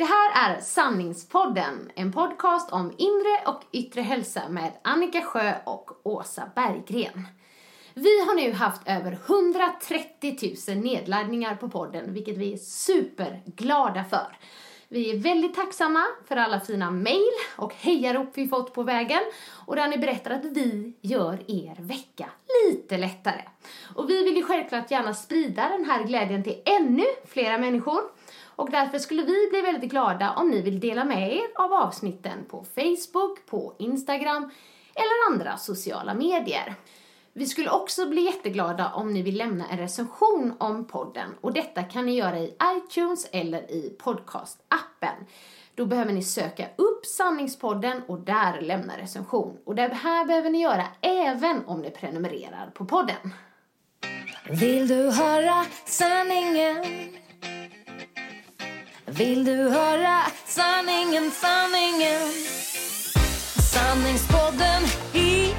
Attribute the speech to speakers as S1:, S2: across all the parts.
S1: Det här är Sanningspodden, en podcast om inre och yttre hälsa med Annika Sjö och Åsa Berggren. Vi har nu haft över 130 000 nedladdningar på podden, vilket vi är superglada för. Vi är väldigt tacksamma för alla fina mejl och hejarop vi fått på vägen och där ni berättar att vi gör er vecka lite lättare. Och vi vill ju självklart gärna sprida den här glädjen till ännu flera människor. Och därför skulle vi bli väldigt glada om ni vill dela med er av avsnitten på Facebook, på Instagram eller andra sociala medier. Vi skulle också bli jätteglada om ni vill lämna en recension om podden och detta kan ni göra i iTunes eller i podcastappen. Då behöver ni söka upp Sanningspodden och där lämna recension. Och det här behöver ni göra även om ni prenumererar på podden.
S2: Vill du höra sanningen? Vill du höra sanningen, sanningen? Sanningspodden i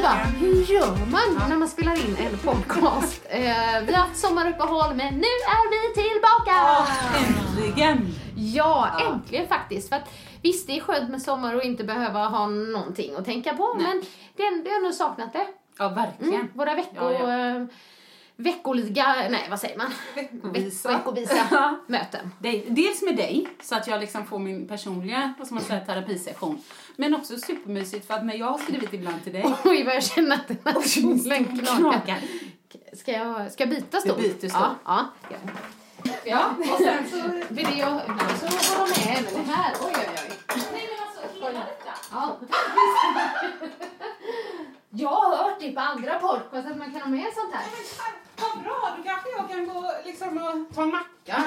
S1: Vi bara, hur gör man när man spelar in en podcast? Eh, vi har haft sommaruppehåll men nu är vi tillbaka!
S3: Äntligen!
S1: Ja, äntligen faktiskt. För att, visst, det är skönt med sommar och inte behöva ha någonting att tänka på,
S3: Nej.
S1: men det det är ändå saknat det.
S3: Ja, verkligen.
S1: Mm, våra vecko,
S3: Ja, ja.
S1: Veckoliga, nej vad säger man?
S3: Veckovisa.
S1: Veck- Veckovisa möten.
S3: Dels med dig, så att jag liksom får min personliga vad ska man säga, terapisession. Men också supermysigt för att när jag har skrivit ibland till dig
S1: Oj, vad jag känner att den här stolen knakar. Ska jag, ska jag byta stol?
S3: Du byter stol.
S1: Ja, ja. Ja, och sen så vill jag, ibland så har de med det här. Oj, oj, oj. Nej, men alltså hela detta. Ja. Jag har hört det på andra podcast att man kan ha med sånt här.
S3: Vad bra, då kanske jag kan gå liksom och ta en macka.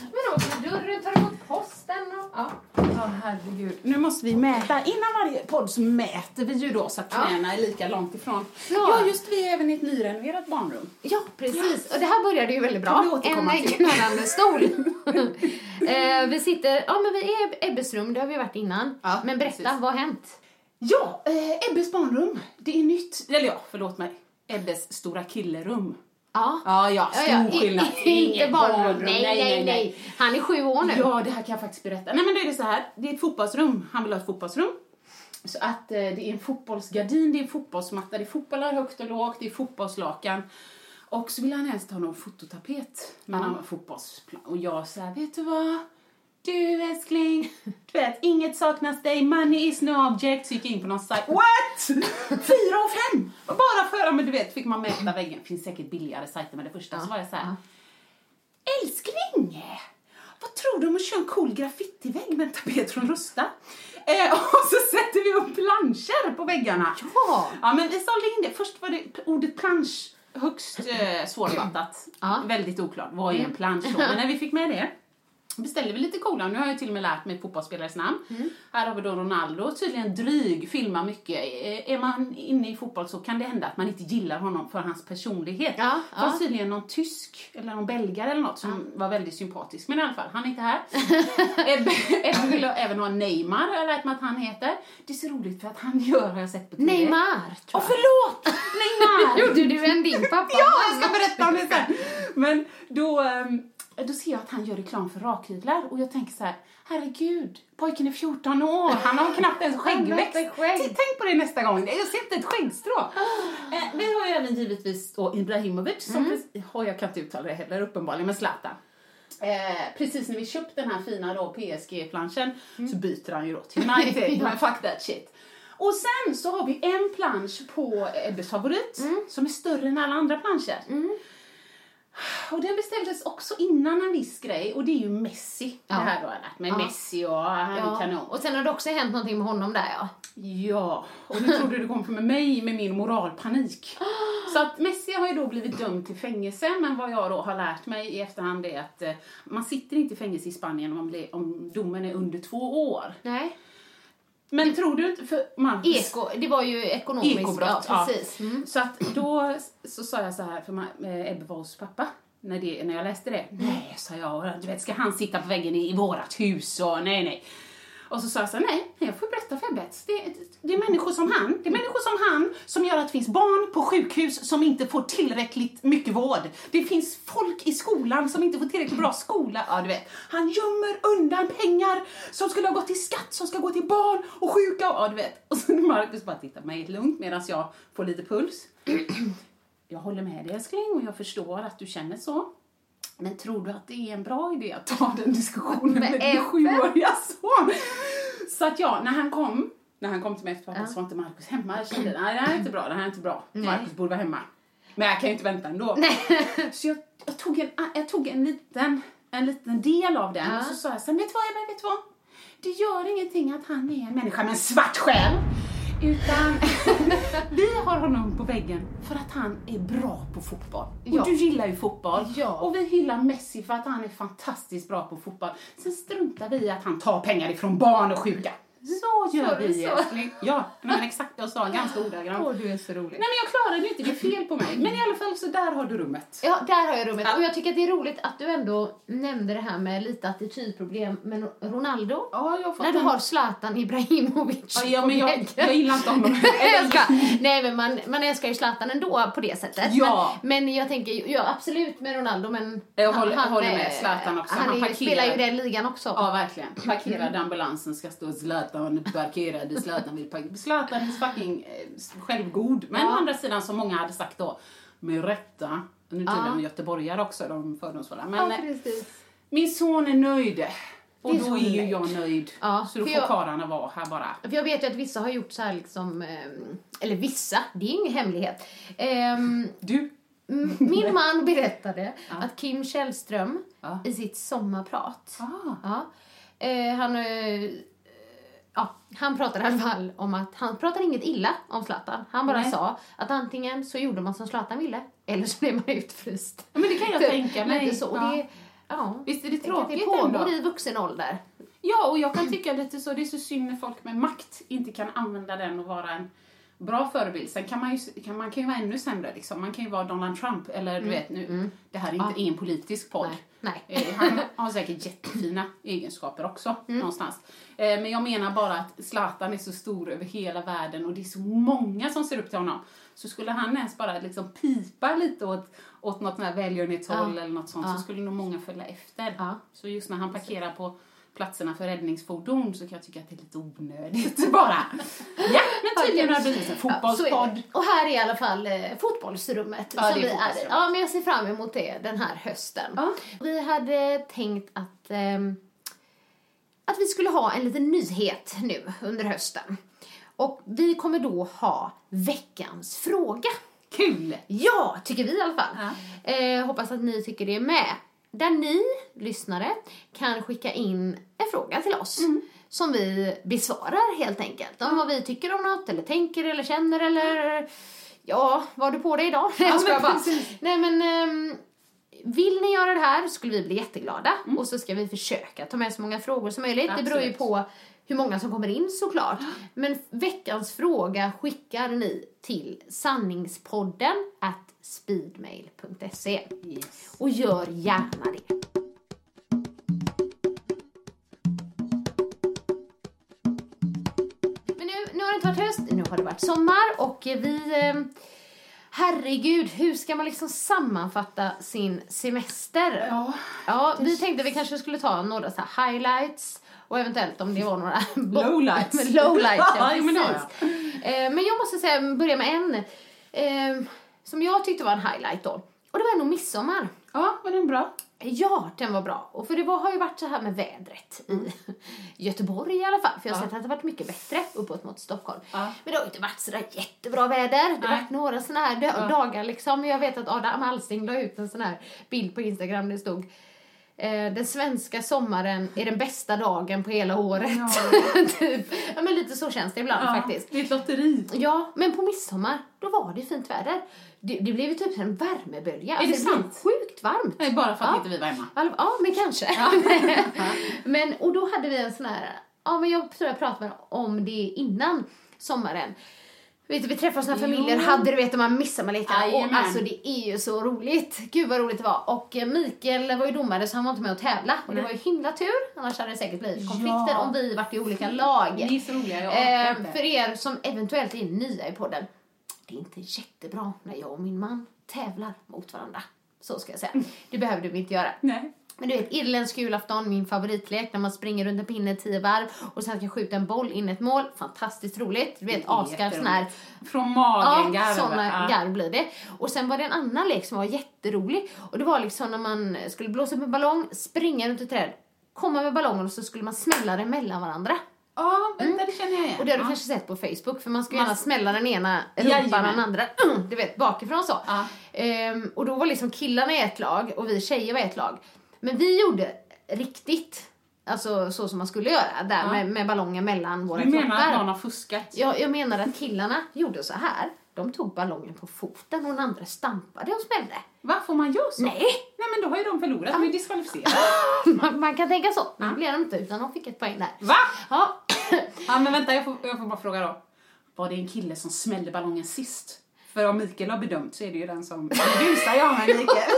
S1: Men också dörren, tar emot posten och... Ja.
S3: Ja, herregud. Nu måste vi mäta. Innan varje podd så mäter vi ju då så att
S1: Ja.
S3: knäna är lika långt ifrån.
S1: Ja.
S3: Ja, just vi är även i ett nyrenoverat barnrum.
S1: Ja, precis. Och det här började ju väldigt bra. En
S3: till.
S1: knallande stol. eh, vi sitter, ja men vi är i Ebbes rum, det har vi varit innan.
S3: Ja,
S1: men berätta,
S3: precis.
S1: vad har hänt?
S3: Ja, eh, Ebbes barnrum. Det är nytt. Eller ja, förlåt mig. Ebbes stora killerum.
S1: Ja.
S3: Ja, ja, stor
S1: Ja, ja.
S3: skillnad.
S1: Inte
S3: barnrum.
S1: nej, nej, nej. Han är sju år nu.
S3: Ja, det här kan jag faktiskt berätta. Nej, men det är det så här. Det är ett fotbollsrum. Han vill ha ett fotbollsrum. Så att eh, det är en fotbollsgardin, det är en fotbollsmatta, det är fotbollar högt och lågt, det är fotbollslakan. Och så vill han helst ha någon fototapet med någon fotbollsplan. Och jag säger, vet du vad? Du älskling, du vet, inget saknas dig, money is no object. Så gick jag in på någon sajt. What? Fyra och fem! Bara för, ja, men du vet, fick man mäta väggen. Finns säkert billigare sajter med det första. Så var jag så här, älskling! Vad tror du om att köra en cool graffitivägg med en tapet från Rusta? Eh, och så sätter vi upp planscher på väggarna.
S1: Ja.
S3: Ja, men vi sålde in det. Först var det ordet plansch högst eh, svårfattat.
S1: Ja.
S3: Väldigt oklart. Vad är en plansch då? Men när vi fick med det beställde vi lite coola. Nu har jag till och med lärt mig fotbollsspelares namn. Här har vi då Ronaldo, tydligen dryg, filmar mycket. Eh, Är man inne i fotboll så kan det hända att man inte gillar honom för hans personlighet.
S1: Ja,
S3: Det var
S1: ja.
S3: tydligen någon tysk eller någon belgare eller något som var väldigt sympatisk. Men i alla fall, han är inte här. Ebbe vill även ha Neymar, har jag lärt mig att han heter. Det är så roligt för att han gör, har jag sett på TV.
S1: Neymar,
S3: Åh,
S1: jag.
S3: förlåt! Neymar!
S1: Gjorde du en din pappa?
S3: Ja, jag ska berätta om det sen. Men då, ehm, då ser jag att han gör reklam för rakhyvlar och jag tänker så här, herregud, pojken är 14 år, han har knappt ens skäggväxt.
S1: Har skägg.
S3: Tänk på det nästa gång, jag ser inte ett skäggstrå. Eh, vi har ju även givetvis då Ibrahimovic, som precis, oh, jag kan inte uttala det heller uppenbarligen, men Zlatan. Eh, precis när vi köpt den här fina då PSG-planschen så byter han ju då till United, men fuck that shit. Och sen så har vi en plansch på Ebbes favorit
S1: Mm.
S3: som är större än alla andra planscher. Och den beställdes också innan en viss grej och det är ju Messi.
S1: Ja.
S3: Det här har jag lärt mig.
S1: Ja.
S3: Messi och han
S1: Ja.
S3: kanon.
S1: Och sen har det också hänt någonting med honom där ja.
S3: Ja, och nu trodde du kom med mig med min moralpanik. Så att Messi har ju då blivit dömd till fängelse, men vad jag då har lärt mig i efterhand är att eh, man sitter inte i fängelse i Spanien om, man blir, om domen är under två år.
S1: Nej.
S3: Men tror du inte, för Marcus...
S1: Eko, det var ju ekonomiskt.
S3: Ekobrott,
S1: ja, precis. Mm.
S3: Så att då så sa jag så här, för eh, Ebbe var hos pappa. När, det, när jag läste det. Nej, sa jag. Du vet, ska han sitta på väggen i, i vårat hus? Och nej, nej. Och så sa jag så här, nej, jag får berätta för Bets. Det, det är människor som han. Det är människor som han som gör att det finns barn på sjukhus som inte får tillräckligt mycket vård. Det finns folk i skolan som inte får tillräckligt bra skola. Ja, du vet. Han gömmer undan pengar som skulle ha gått till skatt, som ska gå till barn och sjuka. Ja, du vet. Och så Marcus bara tittar på mig helt lugnt medan jag får lite puls. Jag håller med dig älskling och jag förstår att du känner så. Men tror du att det är en bra idé att ta den diskussionen
S1: Med
S3: med din sjuåriga son? Så att ja, när han kom, när han kom till mig efter pappa
S1: Ja.
S3: så var inte Markus hemma. Jag kände, nej det här är inte bra, det här är inte bra.
S1: Nej.
S3: Markus borde vara hemma. Men jag kan ju inte vänta ändå.
S1: Nej.
S3: Så jag, jag, tog en, jag tog en liten, en liten del av den
S1: Ja.
S3: och så sa jag här, vet du vad Ebbe, vet du vad? Det gör ingenting att han är en människa med en svart själ. Utan vi har honom på väggen för att han är bra på fotboll.
S1: Ja.
S3: Och du gillar ju fotboll.
S1: Ja.
S3: Och vi hyllar Messi för att han är fantastiskt bra på fotboll. Sen struntar vi i att han tar pengar ifrån barn och sjuka. Så gör
S1: du
S3: vi
S1: så?
S3: älskling. Ja, men exakt. Jag sa ganska ordagrant.
S1: Åh, du är så rolig.
S3: Nej men jag klarade det inte, det är fel på mig. Men i alla fall så där har du rummet.
S1: Ja, där har jag rummet.
S3: Ja.
S1: Och jag tycker att det är roligt att du ändå nämnde det här med lite attitydproblem med Ronaldo.
S3: Ja, jag
S1: När du
S3: en-
S1: har Zlatan Ibrahimovic
S3: Ja, ja men jag, jag gillar inte honom.
S1: Nej men man, man älskar ju Zlatan ändå på det sättet.
S3: Ja.
S1: Men, men jag tänker, ja absolut med Ronaldo men
S3: Jag håller- håller
S1: eh,
S3: med Zlatan också.
S1: Han,
S3: Han parkerar.
S1: spelar ju den ligan också.
S3: Ja, verkligen. Parkerade ambulansen ska stå Zlatan parkerade, Zlatan vill parkera. Zlatan är fucking eh, självgod. Men
S1: Ja.
S3: å andra sidan, som många hade sagt då, med rätta, nu
S1: Ja.
S3: tydligen göteborgare också, de fördomsfulla. Men
S1: Ja,
S3: eh, min son är nöjd. Och
S1: Din
S3: då är
S1: är
S3: ju jag nöjd.
S1: Ja,
S3: så då får
S1: jag-
S3: karlarna vara här bara.
S1: För jag vet ju att vissa har gjort så här liksom, ehm, eller vissa, det är ingen hemlighet. Ehm,
S3: Du?
S1: min man berättade
S3: Ja.
S1: att Kim Källström
S3: Ja.
S1: i sitt sommarprat
S3: Ah.
S1: Ja. Eh, han, eh, ja, han pratade i alla fall om att han pratade inget illa om Zlatan. Han bara
S3: Nej.
S1: sa att antingen så gjorde man som Zlatan ville eller så blev man utfryst.
S3: Ja, men det kan jag
S1: Typ,
S3: tänka mig.
S1: Så.
S3: Ja.
S1: det, ja.
S3: Visst är det tråkigt
S1: det pågår
S3: ändå?
S1: i vuxen ålder.
S3: Ja, och jag kan tycka lite så, det är så synd när folk med makt inte kan använda den och vara en bra förebild. Sen kan man ju, kan, man kan ju vara ännu sämre liksom. Man kan ju vara Donald Trump eller du vet nu, det här är inte en politisk podd.
S1: Nej. Nej.
S3: Eh, Han har säkert jättefina egenskaper också
S1: Mm.
S3: någonstans. Eh, Men jag menar bara att Zlatan är så stor över hela världen och det är så många som ser upp till honom. Så skulle han ens bara liksom pipa lite åt, åt något här välgörenhetshåll
S1: Ja.
S3: eller något sånt
S1: Ja.
S3: så skulle nog många följa efter.
S1: Ja.
S3: Så just när han parkerar på platserna för räddningsfordon så kan jag tycka att det är lite onödigt bara. Ja, tydligen har det blivit en
S1: Ja, är
S3: fotbollspodd.
S1: det. Och här är i alla fall eh, fotbollsrummet.
S3: Ja,
S1: som
S3: är
S1: vi
S3: fotbollsrummet.
S1: Ja, men jag ser fram emot det den här hösten.
S3: Ja.
S1: Vi hade tänkt att, ehm, att vi skulle ha en liten nyhet nu under hösten. Och vi kommer då ha veckans fråga.
S3: Kul!
S1: Ja, tycker vi i alla fall.
S3: Ja.
S1: Eh, hoppas att ni tycker det är med. Där ni, lyssnare, kan skicka in en fråga till oss.
S3: Mm.
S1: Som vi besvarar helt enkelt. Om vad vi tycker om något, eller tänker, eller känner, eller... Ja, vad har du på dig idag? Nej, jag
S3: men
S1: bara. Nej, men... ehm, vill ni göra det här skulle vi bli jätteglada.
S3: Mm.
S1: Och så ska vi försöka ta med så många frågor som möjligt. Det beror ju
S3: Absolut.
S1: på hur många som kommer in såklart. Men veckans fråga skickar ni till sanningspodden at speedmail.se.
S3: Yes.
S1: Och gör gärna det. Nu, nu har det inte varit höst, nu har det varit sommar och vi... Eh, herregud, hur ska man liksom sammanfatta sin semester?
S3: Ja,
S1: Ja, vi tänkte vi kanske skulle ta några så highlights och eventuellt om det var några
S3: Lowlights.
S1: Lowlights, ja,
S3: men.
S1: Eh, men jag måste säga, börja med en eh, som jag tyckte var en highlight då. Och det var nog midsommar.
S3: ja var den bra?
S1: Ja, den var bra. Och för det var, har ju varit så här med vädret i Göteborg i alla fall. För jag har
S3: Mm. Ja.
S1: sett att det har varit mycket bättre uppåt mot Stockholm.
S3: Ja.
S1: Men det har ju inte varit sådär jättebra väder. Det har varit några sådana här
S3: Ja.
S1: dagar liksom. Jag vet att Adam Alsing la ut en sån här bild på Instagram. Det stod den svenska sommaren är den bästa dagen på hela året. typ. Ja men lite så känns det ibland
S3: Ja,
S1: faktiskt.
S3: Det är ett lotteri.
S1: Ja, men på midsommar, då var det fint väder. Det, det blev ju typ en värmebölja.
S3: Är det
S1: Alltså, blev
S3: sant?
S1: sjukt varmt.
S3: Nej, bara för att
S1: Ja.
S3: inte vi var hemma.
S1: Ja, men kanske. men, och då hade vi en sån här, ja men jag tror jag pratade om det innan sommaren. Vet du, vi träffade såna familjer,
S3: Jo.
S1: hade du vet de här midsommarlekarna och alltså det är ju så roligt. Gud vad roligt det var. Och eh, Mikael var ju domare så han var inte med att tävla och det var ju himla tur. Annars hade det säkert blivit konflikter
S3: Ja.
S1: om vi varit i olika lag.
S3: Ni är så roliga, jag
S1: Eh,
S3: inte.
S1: för er som eventuellt är nya i podden. Det är inte jättebra när jag och min man tävlar mot varandra. Så ska jag säga. Det behövde vi inte göra.
S3: Nej.
S1: Men du vet, irländsk julafton, min favoritlek när man springer runt en pinne tio varv och sen ska skjuta en boll in ett mål. Fantastiskt roligt. Du vet, asgarv sån här.
S3: Från magen,
S1: Ja,
S3: garv.
S1: såna
S3: Ja.
S1: garv blir det. Och sen var det en annan lek som var jätterolig. Och det var liksom när man skulle blåsa upp en ballong, springa runt ett träd, komma med ballongen och så skulle man smälla den mellan varandra.
S3: Ja, vänta, det känner jag igen.
S1: Och det har du
S3: ja.
S1: kanske sett på Facebook för man ska gärna smälla den ena rumpan och den andra, du vet, bakifrån så.
S3: Ja.
S1: Ehm, och då var liksom killarna i ett lag och vi tjejer var i ett lag. Men vi gjorde riktigt, alltså så som man skulle göra, där
S3: Ja.
S1: med, med ballongen mellan våra
S3: Du menar att
S1: kroppar.
S3: någon har fuskat?
S1: Jag, jag menar att killarna gjorde så här. De tog ballongen på foten och den andra stampade och smällde.
S3: Va, får man göra så?
S1: Nej!
S3: Nej, men då har ju de förlorat. De är diskvalificerade.
S1: Man, man kan tänka så. Men det blev de inte utan de fick ett poäng där.
S3: Va?
S1: Ja.
S3: Ja, men vänta, jag får, jag får bara fråga då. Var det en kille som smällde ballongen sist? För om Mikael har bedömt så är det ju den som... Busar jag med Mikael.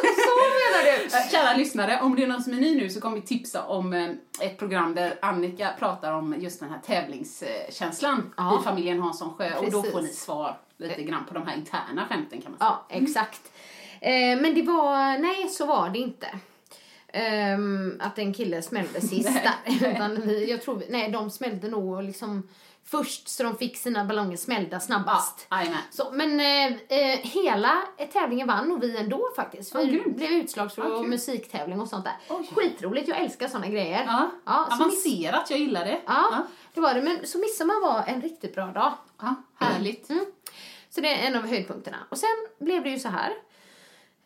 S1: Menar du?
S3: Eh, Kära lyssnare, om det är någon som är ny nu så kommer vi tipsa om eh, ett program där Annika pratar om just den här tävlingskänslan
S1: Ja.
S3: i familjen Hansson Sjö. Och då
S1: Precis.
S3: får ni svar lite grann på de här interna skämten kan man säga.
S1: Ja, exakt. Eh, men det var, nej så var det inte. Ehm, att en kille smällde sist där. Utan vi, jag tror, nej de smällde nog liksom först så de fick sina ballonger smällda snabbast.
S3: Ja.
S1: Så, men eh, eh, hela tävlingen vann och vi ändå faktiskt.
S3: Ja,
S1: Vi
S3: grymt.
S1: blev utslagsfråga
S3: Ja,
S1: och musiktävling och sånt där.
S3: Oj.
S1: Skitroligt, jag älskar såna grejer.
S3: Ja,
S1: Ja, så
S3: avancerat, jag gillar det.
S1: ja, det var det. Men så midsommar var en riktigt bra dag.
S3: Ja, härligt.
S1: Mm. Så det är en av höjdpunkterna. Och sen blev det ju så här.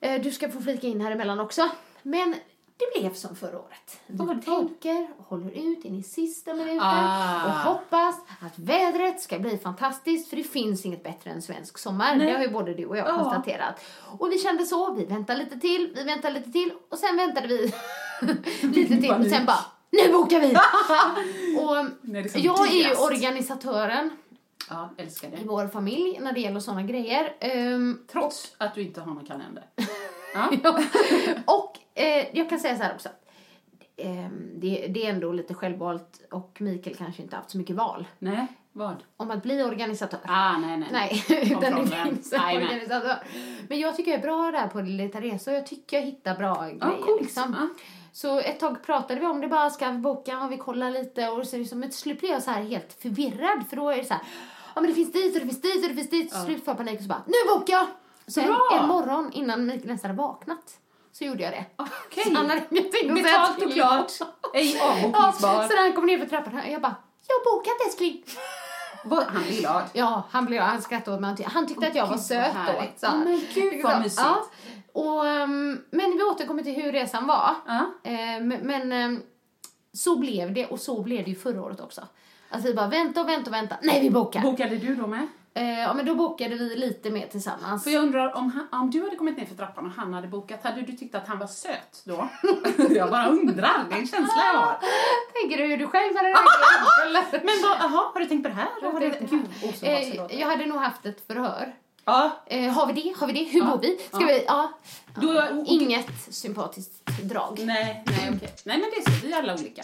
S1: Eh, Du ska få flika in här emellan också. Men det blev som förra året. Vi
S3: Vad?
S1: tänker och håller ut in i sista minuten
S3: Ah.
S1: och hoppas att vädret ska bli fantastiskt för det finns inget bättre än svensk sommar.
S3: Nej.
S1: Det har ju både du och jag
S3: Ja.
S1: konstaterat. Och vi kände så, vi väntar lite till, vi väntar lite till och sen väntade vi lite till och sen bara, nu bokar vi! och
S3: Nej, är
S1: jag är ju organisatören
S3: Ja,
S1: i vår familj när det gäller såna grejer. Ehm,
S3: Trots att du inte har någon kalender. Ja.
S1: och eh, jag kan säga så här också. Ehm, det, det är ändå lite självvalt och Mikael kanske inte haft så mycket val
S3: Nej, vad?
S1: om att bli organisatör.
S3: Ah, nej, nej.
S1: Nej, utan det finns en organisatör. Men jag tycker jag är bra där på Leta Resa och jag tycker jag hittar bra
S3: Ja,
S1: grejer.
S3: coolt.
S1: Liksom.
S3: Ja.
S1: Så ett tag pratade vi om det bara, ska vi boka? Och vi kollar lite och så liksom, men till slut blev jag så här helt förvirrad för då är det så här, ja men det finns dit och det finns dit och det finns dit. Till slut får jag panik och så bara, nu bokar jag! Så en, en morgon innan Mikael ens hade vaknat så gjorde jag det.
S3: Okej.
S1: Säga
S3: Betalt och klart. Ej
S1: Ja,
S3: avbokningsbar.
S1: så när han kom ner för trappan, jag bara, jag har bokat älskling.
S3: Han blir glad.
S1: Ja, han, blev, han skrattade åt mig. Han ty- Han tyckte att jag var söt då. Så.
S3: Ja, men gud, vad mysigt.
S1: Ja. Och, ehm, men vi återkommer till hur resan var.
S3: Ja.
S1: Eh, men ehm, så blev det och så blev det ju förra året också. Att vi bara vänta och vänta och vänta. Nej, vi bokar.
S3: Bokade du då med?
S1: Eh, ja, men då bokade vi lite mer tillsammans.
S3: För jag undrar om, han, om du hade kommit ner för trappan och han hade bokat, hade du tyckt att han var söt då? jag bara undrar, det är en känsla jag har.
S1: Tänker du hur du själv hade reagerat?
S3: Men vad, jaha, har du tänkt på det här?
S1: Jag
S3: Har
S1: tänkte-
S3: gud.
S1: Eh, jag hade nog haft ett förhör.
S3: Ja,
S1: Eh, har vi det? Har vi det? Hur
S3: Ja.
S1: vi? Ska
S3: Ja.
S1: vi? Ja.
S3: Då-
S1: Inget sympatiskt drag.
S3: nej, nej okej. Nej men det är så, vi är alla olika.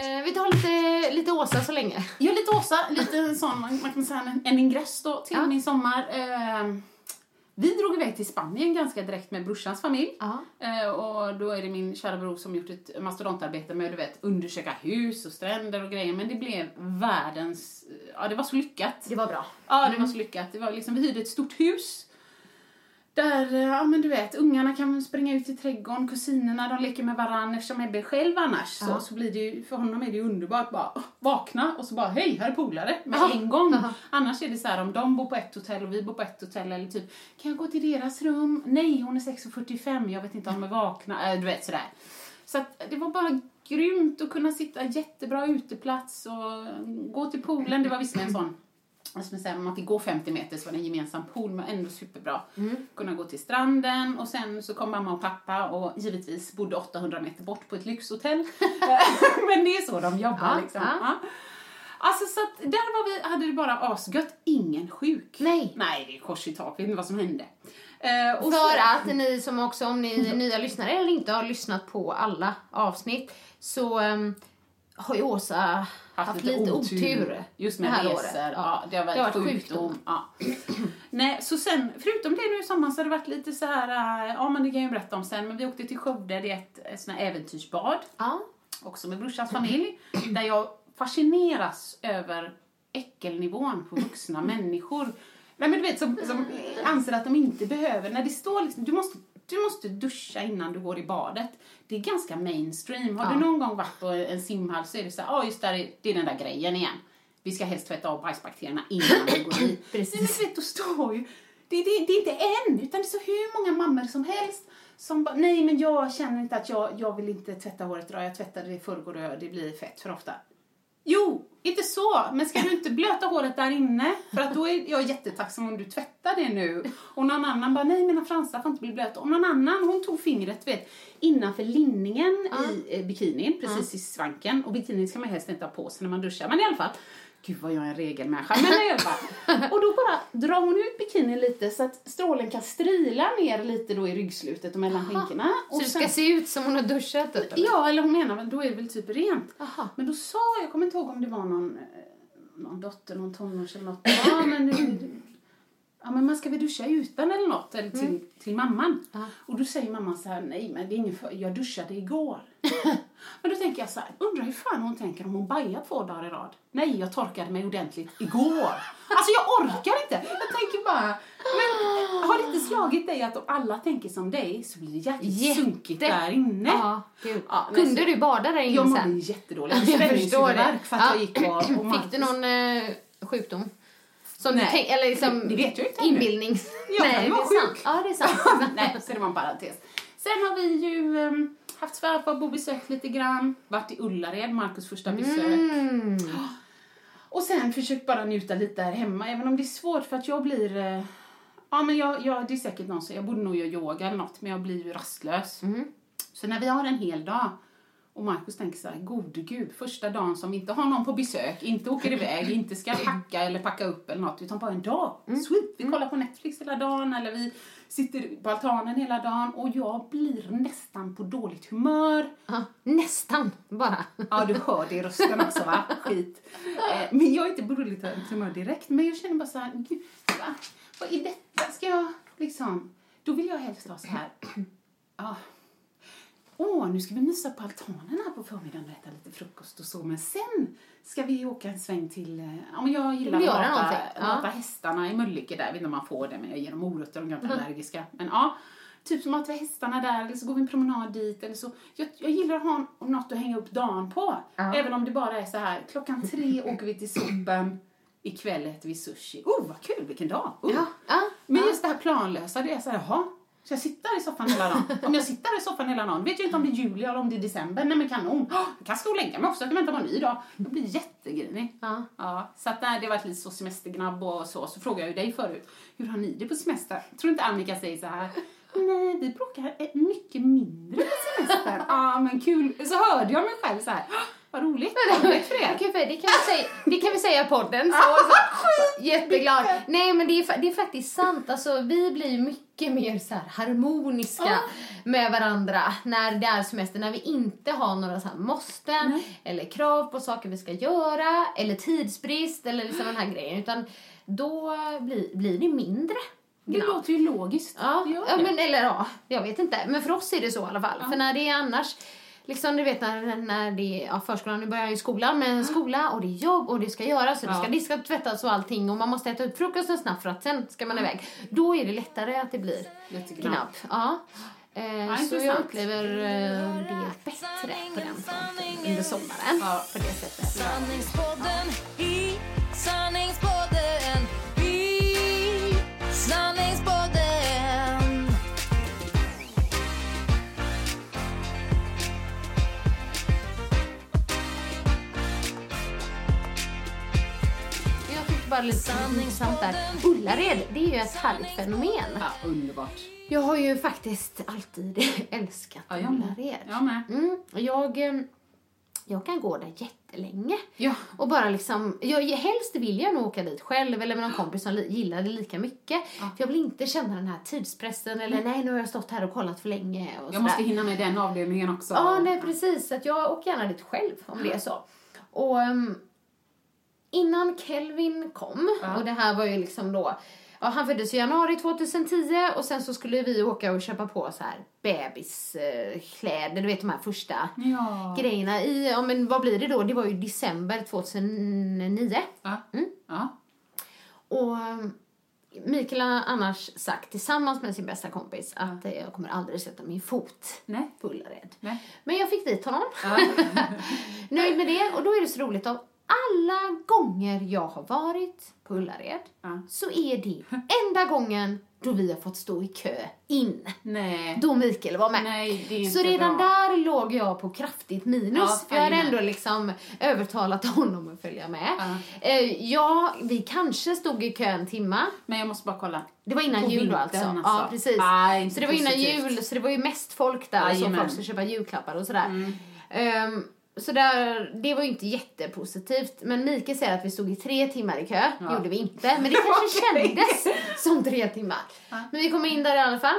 S1: Eh, vi tar lite, lite Åsa så länge.
S3: Är lite Åsa, lite en sån, man kan säga en, en ingress då till
S1: Ja.
S3: min sommar. Eh, Vi drog iväg till Spanien ganska direkt med brorsans familj.
S1: Ja.
S3: Eh, och då är det min kära bror som gjort ett mastodontarbete med du vet, undersöka hus och stränder och grejer. Men det blev världens... Ja, det var så lyckat.
S1: Det var bra.
S3: Ja, det var så lyckat. Det var liksom, vi hyrde ett stort hus. Där, eh, ja men du vet, ungarna kan springa ut i trädgården, kusinerna de leker med varandra eftersom Ebbe är själv annars. Så,
S1: Ja.
S3: så blir det ju, för honom är det ju underbart bara vakna och så bara hej, här är polare med
S1: Aha.
S3: en gång.
S1: Aha.
S3: Annars är det så här om de bor på ett hotell och vi bor på ett hotell eller typ kan jag gå till deras rum? Nej, hon är 6.45, jag vet inte om de är vakna. Äh, du vet sådär. Så att det var bara grymt att kunna sitta jättebra uteplats och gå till poolen. Det var visserligen en sån man säga, man fick gå 50 meter så var det en gemensam pool men ändå superbra. Kunna gå till stranden och sen så kom mamma och pappa och givetvis bodde 800 meter bort på ett lyxhotell. men det är så de jobbar
S1: Ja,
S3: liksom.
S1: ja.
S3: Ja. Alltså så att där var vi, hade det bara asgött, ingen sjuk.
S1: Nej.
S3: Nej, det är kors i tak, vet inte vad som hände. Och
S1: För
S3: så-
S1: att ni som också, om ni är nya lyssnare eller inte har lyssnat på alla avsnitt, så ehm, har ju Åsa haft, lite otur,
S3: Just
S1: det
S3: med
S1: här
S3: resor.
S1: året.
S3: Ja, det har varit,
S1: Det har varit
S3: sjukdom.
S1: sjukdom.
S3: Ja. Nej, så sen, förutom det nu i sommar så har det varit lite så här, äh, ja men det kan jag ju berätta om sen, men vi åkte till Skövde, det är ett, ett sånt här äventyrsbad,
S1: Ja.
S3: också med brorsans familj, där jag fascineras över äckelnivån på vuxna människor. Nej men du vet, som, som anser att de inte behöver, när det står liksom, du måste, du måste duscha innan du går i badet. Det är ganska mainstream. Har
S1: Ja.
S3: du någon gång varit på en simhall så är det så ja just där, är- det är den där grejen igen. Vi ska helst tvätta av bajsbakterierna innan vi går i.
S1: Precis.
S3: Men vet, då står ju, det, det, det är inte en, utan det är så hur många mammor som helst som bara, nej men jag känner inte att jag, jag vill inte tvätta håret idag, jag tvättade det i förrgår och det blir fett för ofta. Jo, inte så, men ska du inte blöta håret där inne? För att då är jag jättetacksam om du tvättar det nu. Och någon annan bara, nej mina fransar får inte bli blöta. Och någon annan, hon tog fingret, vet, innanför linningen i eh, bikinin, precis i svanken. Och bikinin ska man helst inte ha på sig när man duschar, men i alla fall. Gud vad jag är en regelmänniska, men i alla fall. Och då bara drar hon ut bikinin lite så att strålen kan strila ner lite då i ryggslutet och mellan skinkorna.
S1: Så
S3: Och
S1: det ska se ut som hon har duschat eller?
S3: Ja, eller hon menar väl, då är det väl typ rent.
S1: Aha.
S3: Men då sa, jag kommer inte ihåg om det var någon, eh, någon dotter, någon tonårs eller något. Ja, men, ja, men man ska väl duscha utan eller något, eller till, till mamman.
S1: Ja.
S3: Och då säger mamman så här, nej men det är ingen för, jag duschade igår. men då tänker jag så här, undrar hur fan hon tänker om hon bajar två dagar i rad. Nej, jag torkade mig ordentligt igår. Alltså jag orkar inte. Jag tänker bara, men har det inte slagit dig att om alla tänker som dig så blir det jäkligt
S1: Jätte.
S3: sunkigt där inne?
S1: Ja, gud.
S3: Ja,
S1: Kunde
S3: så-
S1: du bada där inne
S3: Jag mådde
S1: sen?
S3: jättedåligt.
S1: Jag förstår det.
S3: För att
S1: Ja.
S3: jag gick och, och
S1: Fick du någon eh, sjukdom? Som
S3: Nej.
S1: eller liksom
S3: Det vet jag inte ännu.
S1: inbildnings...
S3: Jag
S1: Nej, det är sant.
S3: sjuk.
S1: Ja, det är sant.
S3: Nej, så det var en parentes. Sen har vi ju um, haft svärfar på besök lite grann. Varit i Ullared, Markus första besök.
S1: Mm.
S3: Och sen försökt bara njuta lite här hemma, även om det är svårt för att jag blir... eh, ja, men jag, jag, det är säkert någon som... Jag borde nog göra yoga eller något, men jag blir ju rastlös.
S1: Mm.
S3: Så när vi har en hel dag och Markus tänker så här, gode gud, första dagen som inte har någon på besök, inte åker iväg, inte ska packa eller packa upp eller något, utan bara en dag. Sweet! Vi kollar på Netflix hela dagen eller vi sitter på altanen hela dagen och jag blir nästan på dåligt humör.
S1: Ja, nästan bara.
S3: Ja, du hör det i rösten också va? Skit. Eh, men jag är inte på dåligt humör direkt, men jag känner bara så här, gud, va? vad är detta? Ska jag liksom... Då vill jag helst ha så här, ja. Åh, nu ska vi mysa på altanen här på förmiddagen och äta lite frukost och så. Men sen ska vi åka en sväng till... eh, Ja, men jag gillar att mata,
S1: någonting, ja.
S3: mata hästarna i Mölnlycke där. Jag vet inte om man får det, men jag ger dem morötter de är allergiska. Men ja, typ som att vi hästarna där eller så går vi en promenad dit eller så. Jag, jag gillar att ha något att hänga upp dagen på.
S1: Ja.
S3: Även om det bara är så här, klockan tre åker vi till sopen, ikväll äter vi sushi. Oh, vad kul, vilken dag! Oh.
S1: Ja, ja.
S3: Men just det här planlösa, det är så här, jaha, ska jag sitta här i soffan hela dagen? Om jag sitter i soffan hela dagen, vet jag inte om det är juli eller om det är december. Nej men kanon, oh, jag kan stå och lägga mig också, jag kan vänta på en ny dag. Jag blir jättegrinig.
S1: Ja.
S3: Ja, så att nej, det har varit lite så semestergnabb och så. Så frågade jag ju dig förut, hur har ni det på semester? Tror inte Annika säger så här, nej vi bråkar mycket mindre på semester. Ja men kul, så hörde jag mig själv så här, "Åh, vad roligt, roligt för er.
S1: För det kan vi säga, det kan vi säga podden. Så, så, jätteglad. Nej, men det är, det är faktiskt sant. Alltså, vi blir mycket mer så harmoniska med varandra när det är semester. När vi inte har några så här måsten
S3: Nej.
S1: eller krav på saker vi ska göra eller tidsbrist eller liksom den här grejen. Utan då blir, blir det mindre.
S3: Det låter ju logiskt.
S1: Ja, ja men eller ja, jag vet inte. Men för oss är det så i alla fall. För när det är annars, liksom du vet när, när det är ja, förskolan, nu börjar jag i skolan, men skola och det är jobb och det ska göras och det
S3: Ja.
S1: ska diskas och tvättas och allting och man måste äta upp frukosten snabbt för att sen ska man iväg. Då är det lättare att det blir
S3: Lite
S1: knapp. Ja. Eh, så
S3: intressant.
S1: jag upplever eh, det bättre på den fronten under sommaren.
S3: Ja.
S1: På det sättet.
S2: Sanningspodden i
S1: Lite intressant där. Ullared, det är ju ett härligt fenomen.
S3: Ja, underbart.
S1: Jag har ju faktiskt alltid älskat
S3: Ja, jag.
S1: Ullared.
S3: Jag med.
S1: Mm, jag, eh, jag kan gå där jättelänge.
S3: Ja.
S1: Och bara liksom, jag, helst vill jag nog åka dit själv eller med någon kompis som gillar det lika mycket. För jag vill inte känna den här tidspressen eller nej nu har jag stått här och kollat för länge och
S3: Jag måste
S1: sådär.
S3: hinna med den avdelningen också.
S1: Ja, nej precis. Att jag åker gärna dit själv om det är så. Och ehm, innan Kelvin kom,
S3: Ja.
S1: och det här var ju liksom då, ja, han föddes i januari 2010 och sen så skulle vi åka och köpa på så här bebiskläder, du vet de här första
S3: Ja.
S1: grejerna i, ja men vad blir det då? Det var ju december 2009.
S3: Ja.
S1: Mm.
S3: ja.
S1: Och ehm, Mikael har annars sagt tillsammans med sin bästa kompis att eh, jag kommer aldrig sätta min fot
S3: Nej.
S1: på Ullared.
S3: Nej.
S1: Men jag fick dit honom.
S3: Ja.
S1: Nöjd med det. Och då är det så roligt. Av alla gånger jag har varit på Ullared
S3: Ja.
S1: så är det enda gången då vi har fått stå i kö in.
S3: Nej.
S1: Då Mikael var med.
S3: Nej, det
S1: så redan
S3: bra.
S1: där låg jag på kraftigt minus.
S3: Ja,
S1: för jag hade ändå liksom övertalat honom att följa med.
S3: Ja.
S1: Eh, ja, vi kanske stod i kö en timma.
S3: Men jag måste bara kolla.
S1: Det var innan
S3: På
S1: jul
S3: vintern,
S1: alltså.
S3: alltså.
S1: Ja, precis.
S3: Inte
S1: så det var innan
S3: positivt.
S1: jul, så det var ju mest folk där och så
S3: Jajamän.
S1: folk skulle köpa julklappar och sådär.
S3: Mm.
S1: Ehm, så där, det var ju inte jättepositivt. Men Mikael säger att vi stod i tre timmar i kö.
S3: Ja.
S1: gjorde vi inte. Men det kanske kändes som tre timmar. Men vi kom in där i alla fall.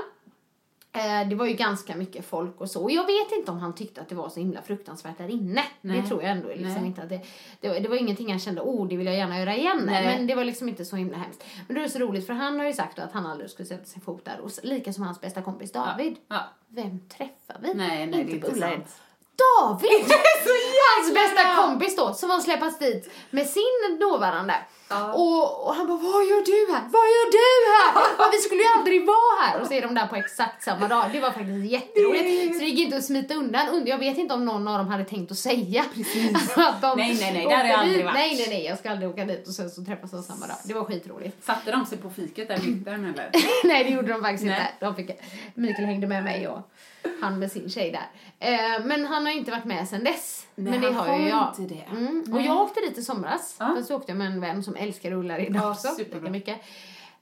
S1: Eh, det var ju ganska mycket folk och så. Och jag vet inte om han tyckte att det var så himla fruktansvärt där inne.
S3: Nej.
S1: Det tror jag ändå liksom
S3: Nej.
S1: inte att det, det, var, det var ingenting han kände, oh det vill jag gärna göra igen.
S3: Nej.
S1: Men det var liksom inte så himla hemskt. Men det är så roligt för han har ju sagt att han aldrig skulle sätta sin fot där. Och lika som hans bästa kompis David.
S3: Ja.
S1: Vem träffar vi?
S3: Nej, är
S1: på
S3: inte
S1: Ullared. David! Hans bästa kompis då, som har släpats dit med sin dåvarande.
S3: Ja.
S1: Och, och han bara, vad gör du här? Vad gör du här? Vi skulle ju aldrig vara här. Och så är de där på exakt samma dag. Det var faktiskt jätteroligt. Så det gick inte att smita undan. Und- Jag vet inte om någon av dem hade tänkt att säga. Precis. att de
S3: Nej, nej, nej, där har jag aldrig varit.
S1: Nej, nej, nej, jag ska aldrig åka dit och sen så träffas de samma dag. Det var skitroligt.
S3: Satte de sig på fiket där i mitten eller?
S1: Nej, det gjorde de faktiskt
S3: Nej.
S1: inte. De fick, Mikael hängde med mig och han med sin tjej där. Eh, men han har inte varit med sen dess.
S3: Nej,
S1: men det har ju jag.
S3: inte det.
S1: Mm. Och jag åkte dit i somras.
S3: Ja.
S1: Fast så åkte jag med en vän som älskar Ullared
S3: Ja,
S1: också.
S3: superbra.
S1: Mycket.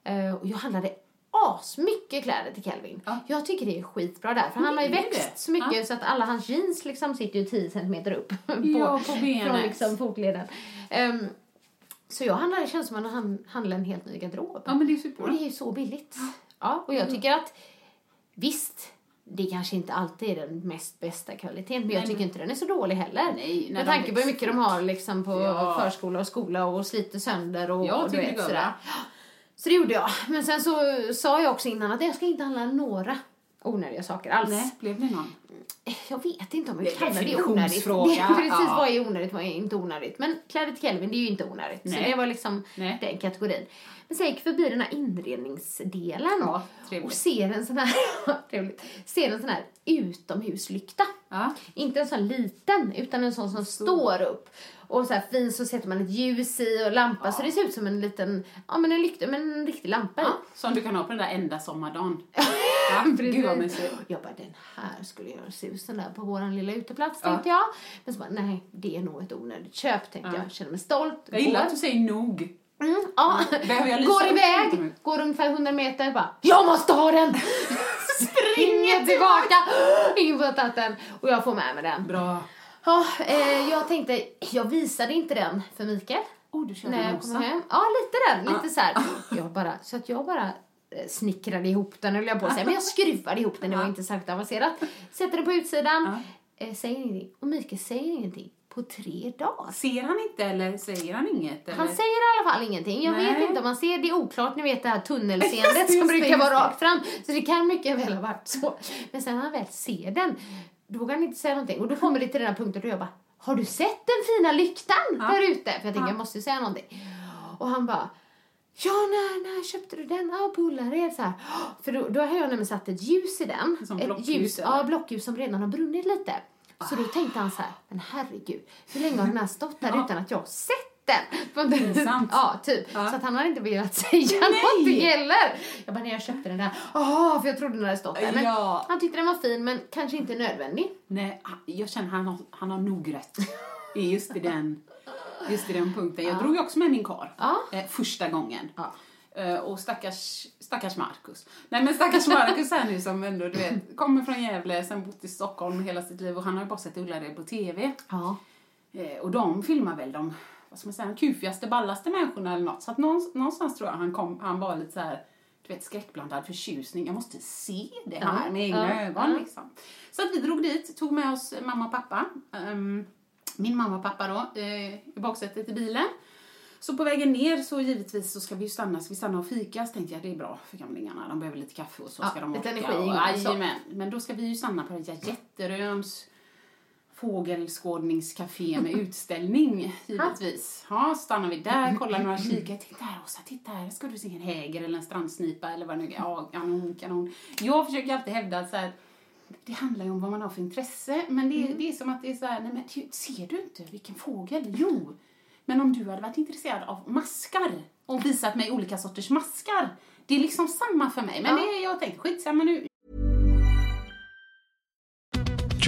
S1: Eh, och jag handlade asmycket kläder till Kelvin.
S3: Ja.
S1: Jag tycker det är skitbra där. För han har ju växt
S3: det.
S1: så mycket
S3: Ja.
S1: så att alla hans jeans liksom sitter ju 10 centimeter upp. på,
S3: Ja, på benet.
S1: Från liksom fotleden. Ehm, så jag handlade, det känns som att han handlade en helt ny garderob.
S3: Ja, men det är
S1: Och
S3: superbra.
S1: det är ju så billigt. Ja, och jag tycker att visst, det kanske inte alltid är den mest bästa kvaliteten, men jag
S3: Nej,
S1: tycker
S3: men-
S1: inte den är så dålig heller.
S3: Nej,
S1: Med tanke på hur mycket de har liksom på
S3: Ja.
S1: förskola och skola och sliter sönder och,
S3: Jag
S1: och du
S3: tycker
S1: vet sådär. Så det gjorde jag. Men sen så sa jag också innan att jag ska inte handla några onödiga saker alls.
S3: Nej, blev det någon?
S1: Jag vet inte om jag kallar det onödigt. Det precis
S3: ja.
S1: vad är onödigt vad är inte onödigt. Men kläder till Kelvin det är ju inte onödigt. Så
S3: Nej.
S1: det var liksom
S3: Nej.
S1: den kategorin. Men sen gick förbi den här inredningsdelen
S3: Ja,
S1: och ser en sån här, trevligt, ser en sån här utomhuslykta.
S3: Ja.
S1: Inte en sån liten utan en sån som står upp. Och så här fin så sätter man ett ljus i och lampa så det ser ut som en liten, ja men en lykta, men en riktig lampa
S3: ja. Som du kan ha på den där enda sommardagen. Ja. Gud vad mysigt.
S1: Jag bara, den här skulle göra susen där på våran lilla uteplats,
S3: Ja.
S1: tänkte jag. Men så bara, nej, det är nog ett onödigt köp, tänkte
S3: Ja.
S1: jag. Känner mig stolt.
S3: Jag gillar att du säger nog.
S1: Mm, ja.
S3: Jag
S1: Går iväg, går ungefär 100 meter, bara, jag måste ha den! Springer tillbaka, in på tatten och jag får med mig den.
S3: Bra.
S1: Ja, eh, jag tänkte, jag visade inte den för Mikael.
S3: Oh, du körde
S1: när jag
S3: rosa.
S1: kom hem. Ja, lite den. Lite så här. Jag bara, så att jag bara eh, snickrade ihop den, höll jag på att säga. Men jag skruvade ihop den, det var inte särskilt avancerat. Sätter den på utsidan, eh, säger ingenting. Och Mikael säger ingenting. på tre dagar.
S3: Ser han inte eller säger han inget? Eller?
S1: Han säger i alla fall ingenting. Jag
S3: Nej.
S1: vet inte om man ser, det är oklart, ni vet det här tunnelseendet som brukar vara rakt fram. Så det kan mycket väl ha varit så. Men sen när han väl ser den, då vågar han inte säga någonting. Och då kommer det till den här punkten då jag bara, har du sett den fina lyktan
S3: Ja.
S1: där ute? För jag tänker,
S3: Ja.
S1: jag måste ju säga någonting. Och han bara, Ja, när, när köpte du den? Ja, på Ullared. Så här. För då, då har jag nämligen satt ett ljus i den.
S3: Som
S1: ett
S3: blockljus,
S1: ljus, ja, blockljus som redan har brunnit lite. Så då tänkte han så här, men herregud, hur länge har den här stått där
S3: Ja.
S1: utan att jag har sett den?
S3: Pinsamt.
S1: Ja, typ.
S3: Ja.
S1: Så att han har inte velat säga
S3: Nej.
S1: någonting heller. Jag bara, när jag köpte den där, åh, för jag trodde den hade stått där. Men
S3: Ja.
S1: han tyckte den var fin, men kanske inte nödvändig.
S3: Nej, jag känner han har, han har nog rätt. Just i den, just i den punkten. Jag drog ju också med min kar
S1: Ja.
S3: eh, första gången.
S1: Ja.
S3: Eh, och stackars, stackars Marcus. Nej men stackars Marcus här nu som ändå, du vet, kommer från Gävle, sen bott i Stockholm hela sitt liv och han har ju bara sett Ullared på TV.
S1: Ja.
S3: Eh, och de filmar väl de, vad ska man säga, de kufigaste, ballaste människorna eller något. Så att någonstans, någonstans tror jag han kom, han var lite så här, du vet skräckblandad förtjusning. Jag måste se det här med egna
S1: ja,
S3: ögon
S1: ja.
S3: liksom. Så att vi drog dit, tog med oss mamma och pappa. Ehm, min mamma och pappa då, eh, i baksätet i bilen. Så på vägen ner så givetvis så ska vi ju stanna, så vi stannar och fika. Så tänkte jag det är bra för gamlingarna, de behöver lite kaffe och så
S1: Ja,
S3: ska de
S1: lite
S3: orka.
S1: energi
S3: och,
S1: så.
S3: jajamän. Men då ska vi ju stanna på det här Jätteröns fågelskådningscafé med utställning givetvis. Ja, stannar vi där, kollar några kikare. Titta här Åsa, titta här, ska du se en häger eller en strandsnipa eller vad det nu är. Ja, kanon, kanon. Jag försöker alltid hävda att så här, det handlar ju om vad man har för intresse. Men det, är- det är som att det är så här, nej men ser du inte vilken fågel? Jo. Men om du hade varit intresserad av maskar och visat mig olika sorters maskar. Det är liksom samma för mig. Men
S1: Ja.
S3: det är jag tänkt, skitsamma nu.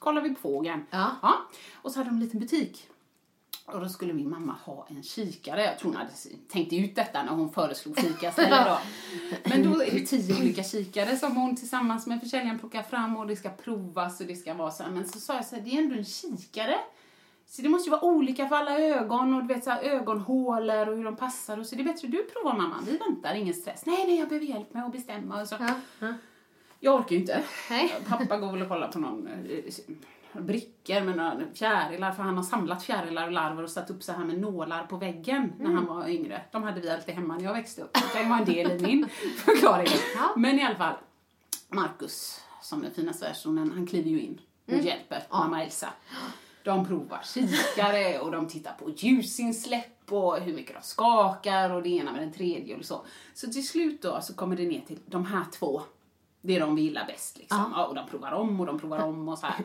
S3: Kollar vi på fågeln.
S1: Ja.
S3: Och så hade de en liten butik. Och då skulle min mamma ha en kikare. Jag tror hon hade tänkt ut detta när hon föreslog fikaställe då. Men då är det tio olika kikare som hon tillsammans med försäljaren plockar fram och det ska provas och det ska vara så. Men så sa jag så här, det är ändå en kikare. Så det måste ju vara olika för alla ögon och du vet så här, ögonhålor och hur de passar och så det är bättre du provar mamma. Vi väntar, ingen stress. Nej, nej, jag behöver hjälp med att bestämma och så.
S1: Ja. Ja.
S3: Jag orkar ju inte.
S1: Nej.
S3: Pappa går väl och kollar på någon eh, brickor med några fjärilar för han har samlat fjärilar och larver och satt upp så här med nålar på väggen när han var yngre. De hade vi alltid hemma när jag växte upp. Det vara en del i min förklaring.
S1: Ja.
S3: Men i alla fall, Marcus, som den fina svärsonen, han kliver ju in och hjälper mamma Elsa. De provar kikare och de tittar på ljusinsläpp och hur mycket de skakar och det ena med den tredje och så. Så till slut då så kommer det ner till de här två. Det de vi gillar bäst liksom. Ja, och de provar om och de provar om och så här.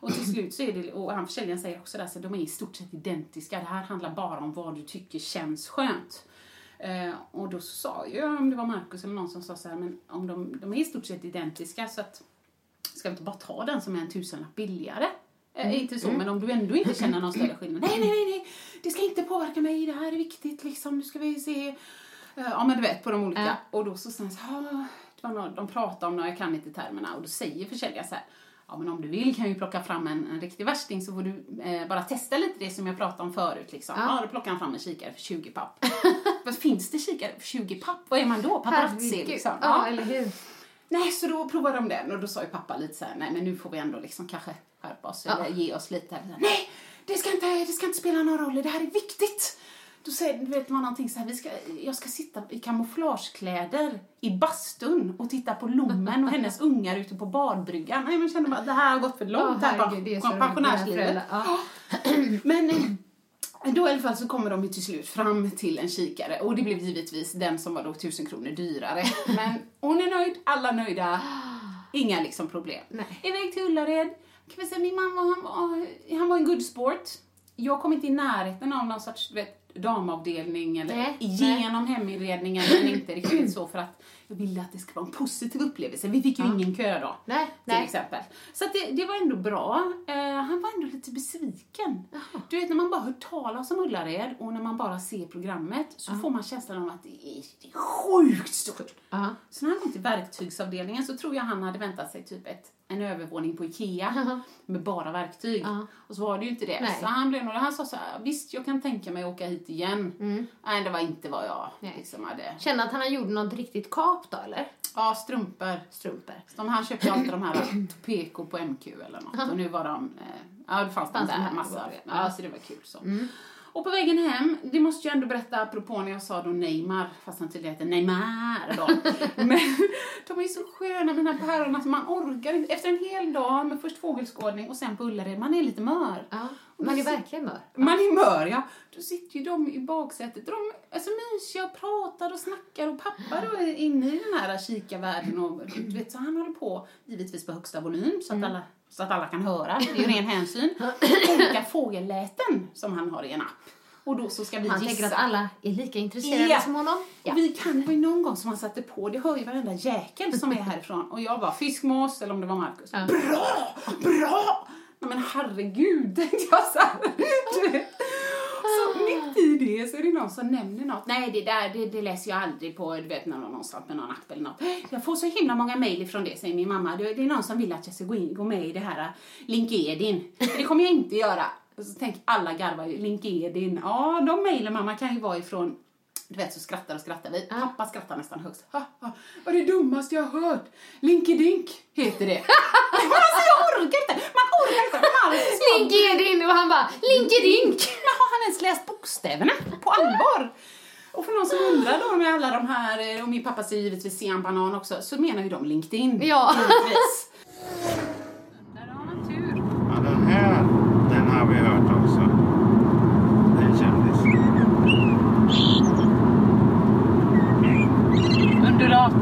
S3: Och till slut så är det, och han försäljaren säger också så de är i stort sett identiska. Det här handlar bara om vad du tycker känns skönt. Eh, och då sa ju, om det var Markus eller någon som sa så här, men om de, de är i stort sett identiska så att ska vi inte bara ta den som är en tusenlapp billigare? Eh, inte så, men om du ändå inte känner någon större skillnad. Nej, nej, nej, nej, det ska inte påverka mig, det här är viktigt liksom, nu ska vi se. Eh, ja, men du vet, på de olika. Och då så säger han så här, "Ah, det var någon, de pratar om några, jag kan inte termerna, och då säger försäljaren så här, ja men om du vill kan ju plocka fram en, en riktig värsting så får du eh, bara testa lite det som jag pratade om förut liksom.
S1: Ja.
S3: Ja, då plockar han fram en kikare för 20 papp. Vad finns det kikare för 20 papp? Vad är man då? Paparazzi liksom.
S1: Ja, eller hur?
S3: Nej, så då provade de den och då sa ju pappa lite så här, nej men nu får vi ändå liksom kanske skärpa oss eller ge oss lite. här." Nej, det ska, inte, det ska inte spela någon roll, det här är viktigt. Då säger du vet man någonting så här, vi ska, jag ska sitta i kamouflagekläder i bastun och titta på Lommen och hennes ungar ute på badbryggan. Nej, men kände bara det här har gått för långt
S1: herregud, med
S3: pensionärslivet.
S1: Ja.
S3: Men eh, då i alla fall så kommer de till slut fram till en kikare och det blev givetvis den som var då tusen kronor dyrare. Men hon är nöjd, alla nöjda, inga liksom problem.
S1: Nej.
S3: Iväg till Ullared, kan vi säga min mamma han var, han var en good sport. Jag kom inte i närheten av någon sorts du vet, damavdelning eller
S1: Nej,
S3: genom heminredningen men inte riktigt så för att jag ville att det ska vara en positiv upplevelse. Vi fick ju ingen kö då.
S1: Nej,
S3: till
S1: nej.
S3: exempel. Så det, det var ändå bra. Eh, han var ändå lite besviken. Du vet när man bara hör talas om Ullared och när man bara ser programmet så får man känslan av att det är, det är sjukt stort.
S1: Ja.
S3: Så när han kom till verktygsavdelningen så tror jag han hade väntat sig typ ett, en övervåning på Ikea med bara verktyg.
S1: Ja.
S3: Och så var det ju inte det.
S1: Nej.
S3: Så han, blev nog, han sa så här, visst jag kan tänka mig att åka hit igen. Nej, det var inte vad jag
S1: Nej.
S3: liksom hade.
S1: Känner att han gjorde något riktigt kap då, eller?
S3: Ja, strumpor.
S1: Strumpor.
S3: De, han köpte alltid de här Topeco på MQ eller något. Och nu var de, eh, ja det fanns,
S1: Fanns
S3: de där massa. Ja, så det var kul så. Och på vägen hem, det måste jag ändå berätta apropå när jag sa då Neymar, fast han tydligen heter Neymar då. Men de är så sköna här päronen så man orkar inte. Efter en hel dag med först fågelskådning och sen på Ullared, man är lite mör.
S1: Ja. Man är verkligen mör.
S3: Man är mör, ja. Då sitter ju de i baksätet. De är så mysiga och pratar och snackar och pappa då är inne i den här kikarvärlden och du vet så han håller på givetvis på högsta volym så att
S1: Mm.
S3: alla så att alla kan höra. Det är ju ren hänsyn. Olika fågelläten som han har i en app. Och då så ska vi
S1: Han
S3: gissa.
S1: tänker att alla är lika intresserade
S3: Ja.
S1: som honom. Ja.
S3: Vi kan, ju någon gång som han satte på, det hör ju varenda jäkel som är härifrån. Och jag var fiskmås, eller om det var Marcus.
S1: Ja.
S3: Bra! Bra! Nej men herregud, tänkte jag så här. Så mitt i det så är det någon som nämner något. Nej, det där det, det läser jag aldrig på, du vet, när någon någonstans med någon app eller något. Jag får så himla många mejl ifrån det, säger min mamma. Det, det är någon som vill att jag ska gå, in, gå med i det här äh, LinkedIn. Det kommer jag inte göra. Så tänker alla garvar ju, LinkedIn. Ja, de mejlen mamma kan ju vara ifrån du vet så skrattar och skrattar vi. Pappa skrattar nästan högst. Ha, ha. Vad är det dummaste jag har hört? Linkedink heter det. alltså jag orkar inte. Man orkar inte. Marcus
S1: LinkedIn och han bara LinkedIn!
S3: men har han ens läst bokstäverna på allvar? Och för någon som undrar då med alla de här, eh, och min pappa säger givetvis Sian Banan också, så menar ju de LinkedIn.
S1: Ja.
S3: Givetvis. Där har man tur.
S4: Ja, den här, den har vi hört också. Det är en kändis.
S3: Undulat.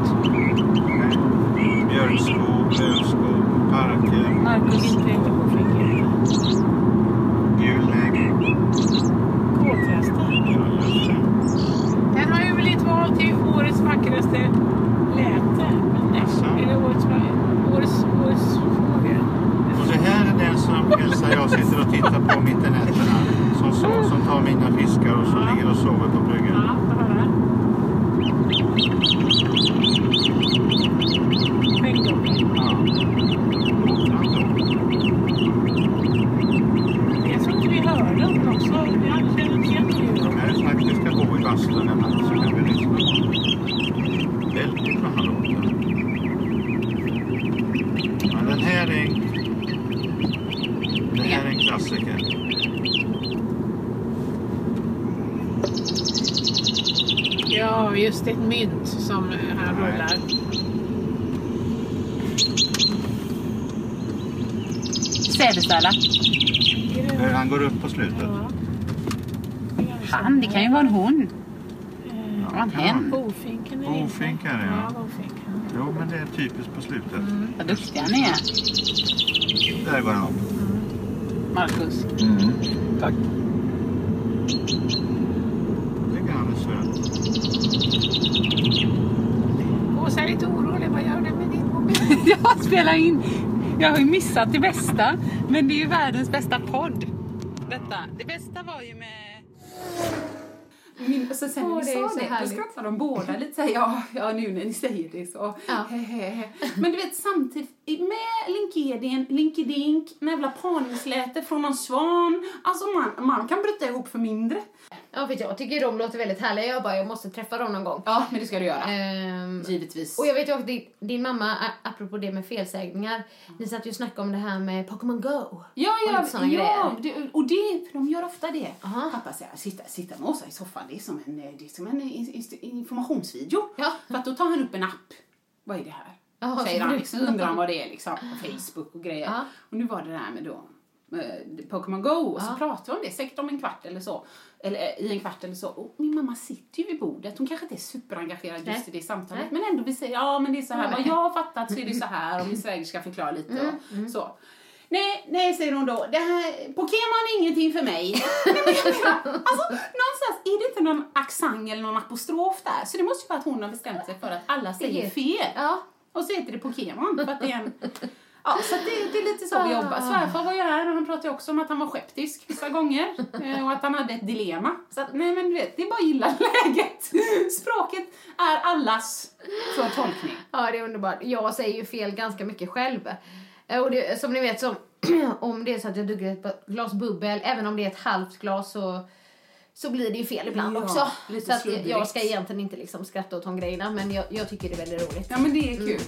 S4: Nej. Björkskog, lövskog, parker,
S3: Marcus.
S4: gulläge.
S5: Kolträstar.
S4: Ja, just det.
S5: Den har ju blivit vald till årets vackraste läte. Men nej,
S4: Jaså?
S5: Eller årets, årets, årets fågel.
S4: Och det här är den som Elsa och jag sitter och tittar på mitt i nätterna. Som, så, som tar mina fiskar och som ligger och sover på bryggan.
S5: Ja, få höra. Skäggdockor.
S4: Ja. Låter han då?
S5: Jag tror inte vi hörde dem också. Vi hade känner inte igen
S4: De
S5: ljudet.
S4: här faktiskt ska bo i bastun en natt så kan vi lyssna på dem. Väldigt bra han låter. Men den här är en, den här är en klassiker.
S5: Ja, just det. Ett mynt som eh, här
S4: Nej.
S5: rullar.
S3: Sädesärla.
S4: Hur han går upp på slutet.
S5: Ja.
S3: Han, det kan ju vara en hon.
S5: Eh,
S3: var en hen.
S5: Bofinken är
S4: Bofink är det, ja.
S5: Ja, bofinken.
S4: Jo, men det är typiskt på slutet.
S3: Vad duktig han är.
S4: Där går han upp.
S3: Marcus.
S6: Tack.
S4: Tycker han är söt.
S5: Åsa är lite orolig. Vad gör du med din mobil?
S3: Jag spelar in. Jag har ju missat det bästa. Men det är ju världens bästa podd. Detta. Det bästa var ju med... Min, så sen
S1: Åh,
S3: när vi sa det, då skrattade de båda lite såhär, ja, ja nu när ni säger det så.
S1: Ja.
S3: Hehehe. Men du vet samtidigt, med LinkedIn, LinkedIn, en jävla parningsläte från någon svan. Alltså man, man kan bryta ihop för mindre.
S1: Ja, för jag tycker de låter väldigt härliga. Jag bara, jag måste träffa dem någon gång.
S3: Ja, men det ska du göra.
S1: Ehm,
S3: Givetvis.
S1: och jag vet ju också, din, din mamma, apropå det med felsägningar, ni satt ju och snackade om det här med Pokémon Go.
S3: Ja,
S1: Och
S3: ja,
S1: såna
S3: ja
S1: grejer.
S3: det, och det, de gör ofta det.
S1: Aha.
S3: Pappa säger, sitta, sitta med Åsa i soffan, det är som en, det är som en in- in- informationsvideo.
S1: Ja.
S3: För att då tar han upp en app. Vad är det här?
S1: Ja,
S3: säger
S1: så
S3: han, liksom, undrar han vad det är liksom, på Facebook och grejer.
S1: Ja.
S3: Och nu var det här med då eh, Pokémon Go och så
S1: Ja.
S3: pratade vi om det, säkert om en kvart eller så. Eller eh, i en kvart eller så. Och min mamma sitter ju vid bordet, hon kanske inte är superengagerad just
S1: Nej.
S3: i det samtalet.
S1: Nej.
S3: Men ändå vi säger, ja men det är så här,
S1: Nej.
S3: vad jag har fattat så är det så här och min svägerska förklara lite
S1: Mm,
S3: och så. Nej, nej, säger hon då. Det här, Pokémon är ingenting för mig. Nej, men alltså, någonstans är det inte någon accent eller någon apostrof där. Så det måste ju vara att hon har bestämt sig för att alla säger fel.
S1: Ja.
S3: Och så heter det Pokémon. För att det är en... Ja, så det, det är lite så vi
S1: Ah.
S3: jobbar. Svärfar var ju här och han pratade också om att han var skeptisk vissa gånger. eh, Och att han hade ett dilemma. Så att, nej men du vet, det är bara att gilla läget. Språket är allas för tolkning.
S1: Ja, det är underbart. Jag säger ju fel ganska mycket själv. Eh, Och det, som ni vet, så, om det är så att jag dricker ett glas bubbel, även om det är ett halvt glas så, så blir det ju fel ibland
S3: Ja,
S1: också. Så att jag ska egentligen inte liksom skratta åt de grejerna, men jag, jag tycker det är väldigt roligt.
S3: Ja men det är kul.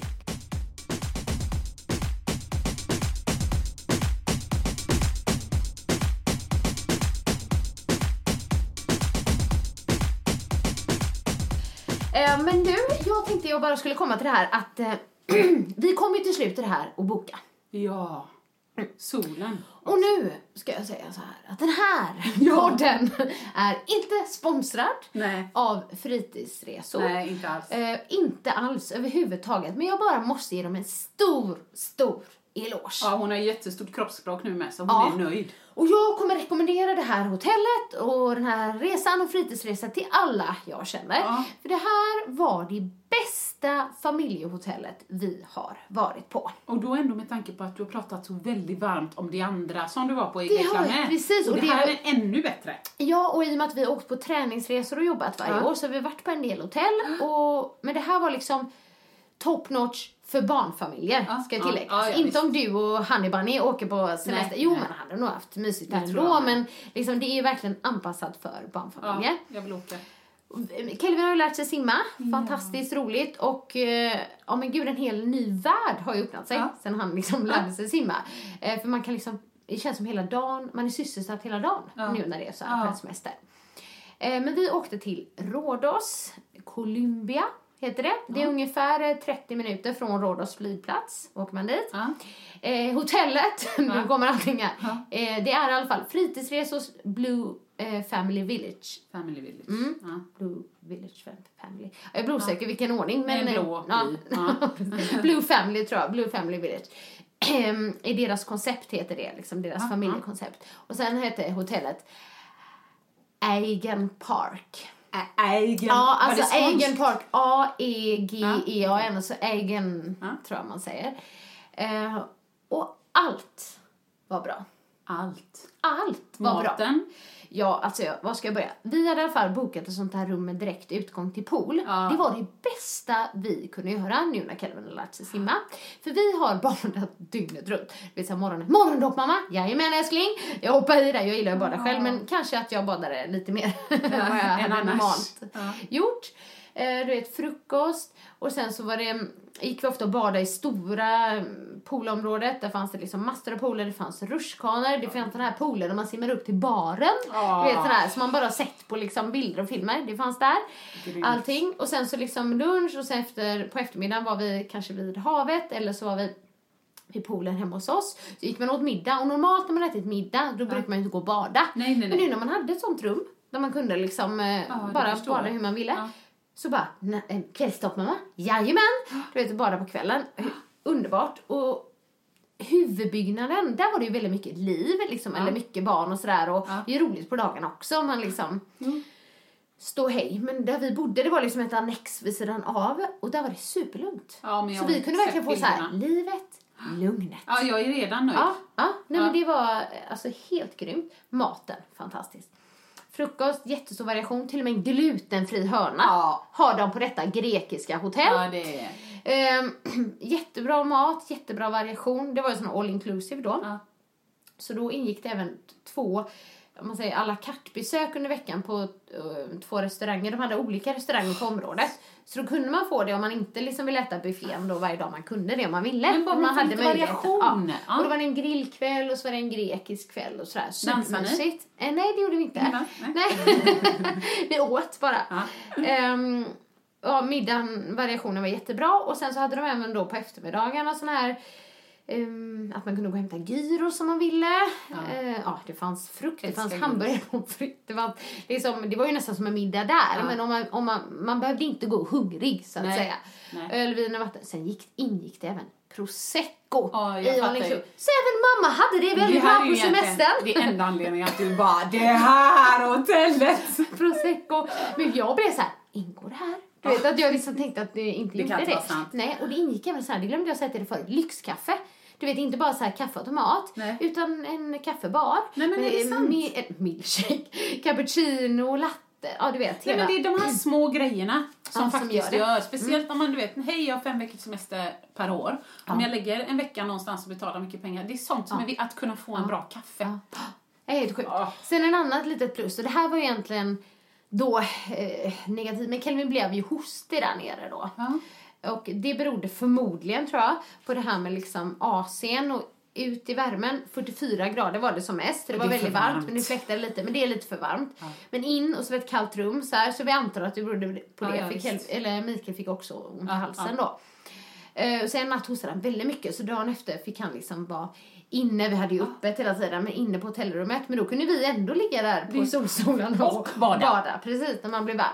S1: Eh, men nu, jag tänkte jag bara skulle komma till det här att eh, vi kommer ju till slut till det här att boka.
S3: Ja. Solen.
S1: Och nu ska jag säga så här att den här
S3: Ja.
S1: podden är inte sponsrad
S3: Nej.
S1: av fritidsresor.
S3: Nej, inte alls.
S1: Eh, inte alls överhuvudtaget. Men jag bara måste ge dem en stor, stor eloge.
S3: Ja, hon har jättestort kroppsspråk nu med så hon
S1: Ja.
S3: är nöjd.
S1: Och jag kommer rekommendera det här hotellet och den här resan och fritidsresan till alla jag känner.
S3: Ja.
S1: För det här var det bästa familjehotellet vi har varit på.
S3: Och då ändå med tanke på att du har pratat så väldigt varmt om det andra som du var på i
S1: Det har
S3: Grekland med.
S1: precis,
S3: Och,
S1: och
S3: det,
S1: det
S3: här är ännu bättre.
S1: Ja, och i och med att vi har åkt på träningsresor och jobbat varje
S3: Ja.
S1: år så har vi varit på en del hotell. Och, men det här var liksom top notch för barnfamiljer,
S3: Ja,
S1: ska tilläggas.
S3: ja, ja,
S1: inte
S3: visst.
S1: om du och Honey Bunny åker på semester.
S3: Nej,
S1: jo,
S3: nej.
S1: man hade nog haft mysigt
S3: Det
S1: ändå. Men liksom, det är verkligen anpassat för barnfamiljer.
S3: Ja, jag vill åka.
S1: Kelvin har ju lärt sig simma, fantastiskt roligt och eh, ja men gud en hel ny värld har ju öppnat sig sen han liksom lärde sig simma. Eh, för man kan liksom, det känns som hela dagen, man är sysselsatt hela dagen nu när det är så här
S3: Ja.
S1: semester. Eh, men vi åkte till Rhodos, Columbia heter det. Det är ungefär eh, 30 minuter från Rhodos flygplats, åker man dit.
S3: Ja.
S1: Eh, hotellet, nu kommer allting här.
S3: Ja.
S1: Eh, det är i alla fall fritidsresor Blue eh, Family Village.
S3: Family Village.
S1: Mm.
S3: Ja.
S1: Blue Village Family. Jag är osäker vilken ordning. Men,
S3: Men blå,
S1: ja.
S3: bly. Ja.
S1: Blue Family tror jag. Blue Family Village. Ehm, I deras koncept heter det, liksom deras
S3: Ja,
S1: familjekoncept. Och sen heter hotellet Aigen Park.
S3: Aigen.
S1: Ja, alltså? Aigen Park. A-E-G-E-A-N. Och så Aigen,
S3: Ja.
S1: tror jag man säger. Eh, och allt var bra.
S3: Allt.
S1: Allt var bra. Ja, alltså var ska jag börja? Vi hade i alla fall bokat ett sånt här rum med direkt utgång till pool.
S3: Ja.
S1: Det var det bästa vi kunde göra nu när Kelvin har lärt sig simma. För vi har badat dygnet runt. Det vill säga morgonen. Morgondopp mamma! Jajamän älskling! Jag hoppar i där, jag gillar att bada själv men kanske att jag badade lite mer än vad jag hade normalt
S3: Ja.
S1: gjort. Eh, du vet frukost och sen så var det, gick vi ofta och badade i stora mm, poolområdet. Där fanns det liksom massor av pooler, det fanns rutschkanor, det fanns den här poolen där man simmar upp till baren.
S3: Ja.
S1: Du vet sån här som man bara sett på liksom bilder och filmer. Det fanns där.
S3: Grymt.
S1: Allting. Och sen så liksom lunch och sen efter, på eftermiddagen var vi kanske vid havet eller så var vi vid poolen hemma hos oss. Så gick man åt middag och normalt när man ätit middag då brukar man ju inte gå och bada.
S3: Nej, nej,
S1: Men
S3: nej.
S1: nu när man hade ett sånt rum där man kunde liksom eh,
S3: Ja, det
S1: bara bada hur man ville.
S3: Ja.
S1: Så bara, "Nä, eh, kvällstopp mamma, jajamän! Du vet, bada på kvällen. Underbart. Och huvudbyggnaden, där var det ju väldigt mycket liv, liksom,
S3: Ja.
S1: eller mycket barn och sådär. Och
S3: Ja.
S1: det är roligt på dagarna också. Man liksom
S3: Mm.
S1: stå hej. Men där vi bodde, det var liksom ett annex vid sidan av. Och där var det superlugnt.
S3: Ja,
S1: så vi kunde verkligen få
S3: sett
S1: så här,
S3: bilderna.
S1: livet, lugnet.
S3: Ja, jag är redan nöjd.
S1: Ja, ja. Nej, men det var eh, alltså helt grymt. Maten, fantastiskt. Frukost, jättestor variation. Till och med en glutenfri hörna
S3: Ja.
S1: har de på detta grekiska hotell.
S3: Ja, det är...
S1: Ehm, jättebra mat, jättebra variation. Det var ju sån all inclusive då.
S3: Ja.
S1: Så då ingick det även två man säger à la carte-besök under veckan på eh, två restauranger. De hade olika restauranger på området. Så då kunde man få det om man inte liksom ville äta buffén då varje dag man kunde det om man ville.
S3: Men bara man får lite
S1: möjligheten.
S3: variation.
S1: Ja.
S3: Ja.
S1: Och det var en grillkväll och så var det en grekisk kväll och sådär.
S3: Dansade ni?
S1: Eh, nej, det gjorde vi inte.
S3: Nej, nej.
S1: Nej. vi åt bara.
S3: Ja.
S1: Ehm, ja, middagen, variationen var jättebra. Och sen så hade de även då på eftermiddagarna sån här ehm, att man kunde gå och hämta gyros om man ville.
S3: Ja.
S1: Eh, ja, det fanns frukt, det fanns hamburgare pommes frites. Det, var, liksom, det var ju nästan som en middag där.
S3: Ja.
S1: Men om man, om man, man behövde inte gå hungrig så att
S3: Nej.
S1: säga.
S3: Nej.
S1: Öl, vin och vatten. Sen gick, ingick det även prosecco
S3: Ja,
S1: i inclusive. Så även mamma hade det väldigt bra på semestern.
S3: Det är enda anledningen att du bara, det här hotellet!
S1: prosecco. Men jag blev så här, ingår det här? Du vet att jag liksom tänkte att det inte
S3: Det
S1: gjorde det.
S3: sant.
S1: Nej, och det ingick även så här, det glömde jag säga till dig förut, lyxkaffe. Du vet inte bara så här kaffeautomat,
S3: Nej.
S1: utan en kaffebar.
S3: Nej, men är det
S1: med-
S3: sant?
S1: med en milkshake, cappuccino, latte, ja du vet.
S3: Nej,
S1: hela-
S3: men det är de här små grejerna som
S1: Ja, som
S3: faktiskt
S1: gör
S3: gör,
S1: det. Mm.
S3: Speciellt om man, du vet, hej jag har fem veckors semester per år. Om jag lägger en vecka någonstans och betalar mycket pengar, det är sånt som är vi- att kunna få en bra kaffe.
S1: Det är helt sjukt.
S3: Ja.
S1: Sen en annat litet plus, och det här var ju egentligen då eh, negativt, men Kelvin blev ju hostig där nere då.
S3: Ja.
S1: Och det berodde förmodligen, tror jag, på det här med liksom AC'n och ut i värmen, 44 grader var det som mest. Det
S3: Ja,
S1: var
S3: det är
S1: väldigt varmt,
S3: varmt.
S1: men det fläktade lite, men det är lite för varmt. Men in och så var det ett kallt rum så här, så vi antar att det berodde på
S3: Ja,
S1: det.
S3: ja.
S1: Kel- eller Mikael fick också ont i
S3: Ja,
S1: halsen
S3: ja.
S1: då. Och sen en natt hostade han väldigt mycket så dagen efter fick han liksom vara inne, vi hade ju öppet hela tiden, men inne på hotellrummet. Men då kunde vi ändå ligga där på solstolarna
S3: och bada.
S1: Precis, när man blev varm.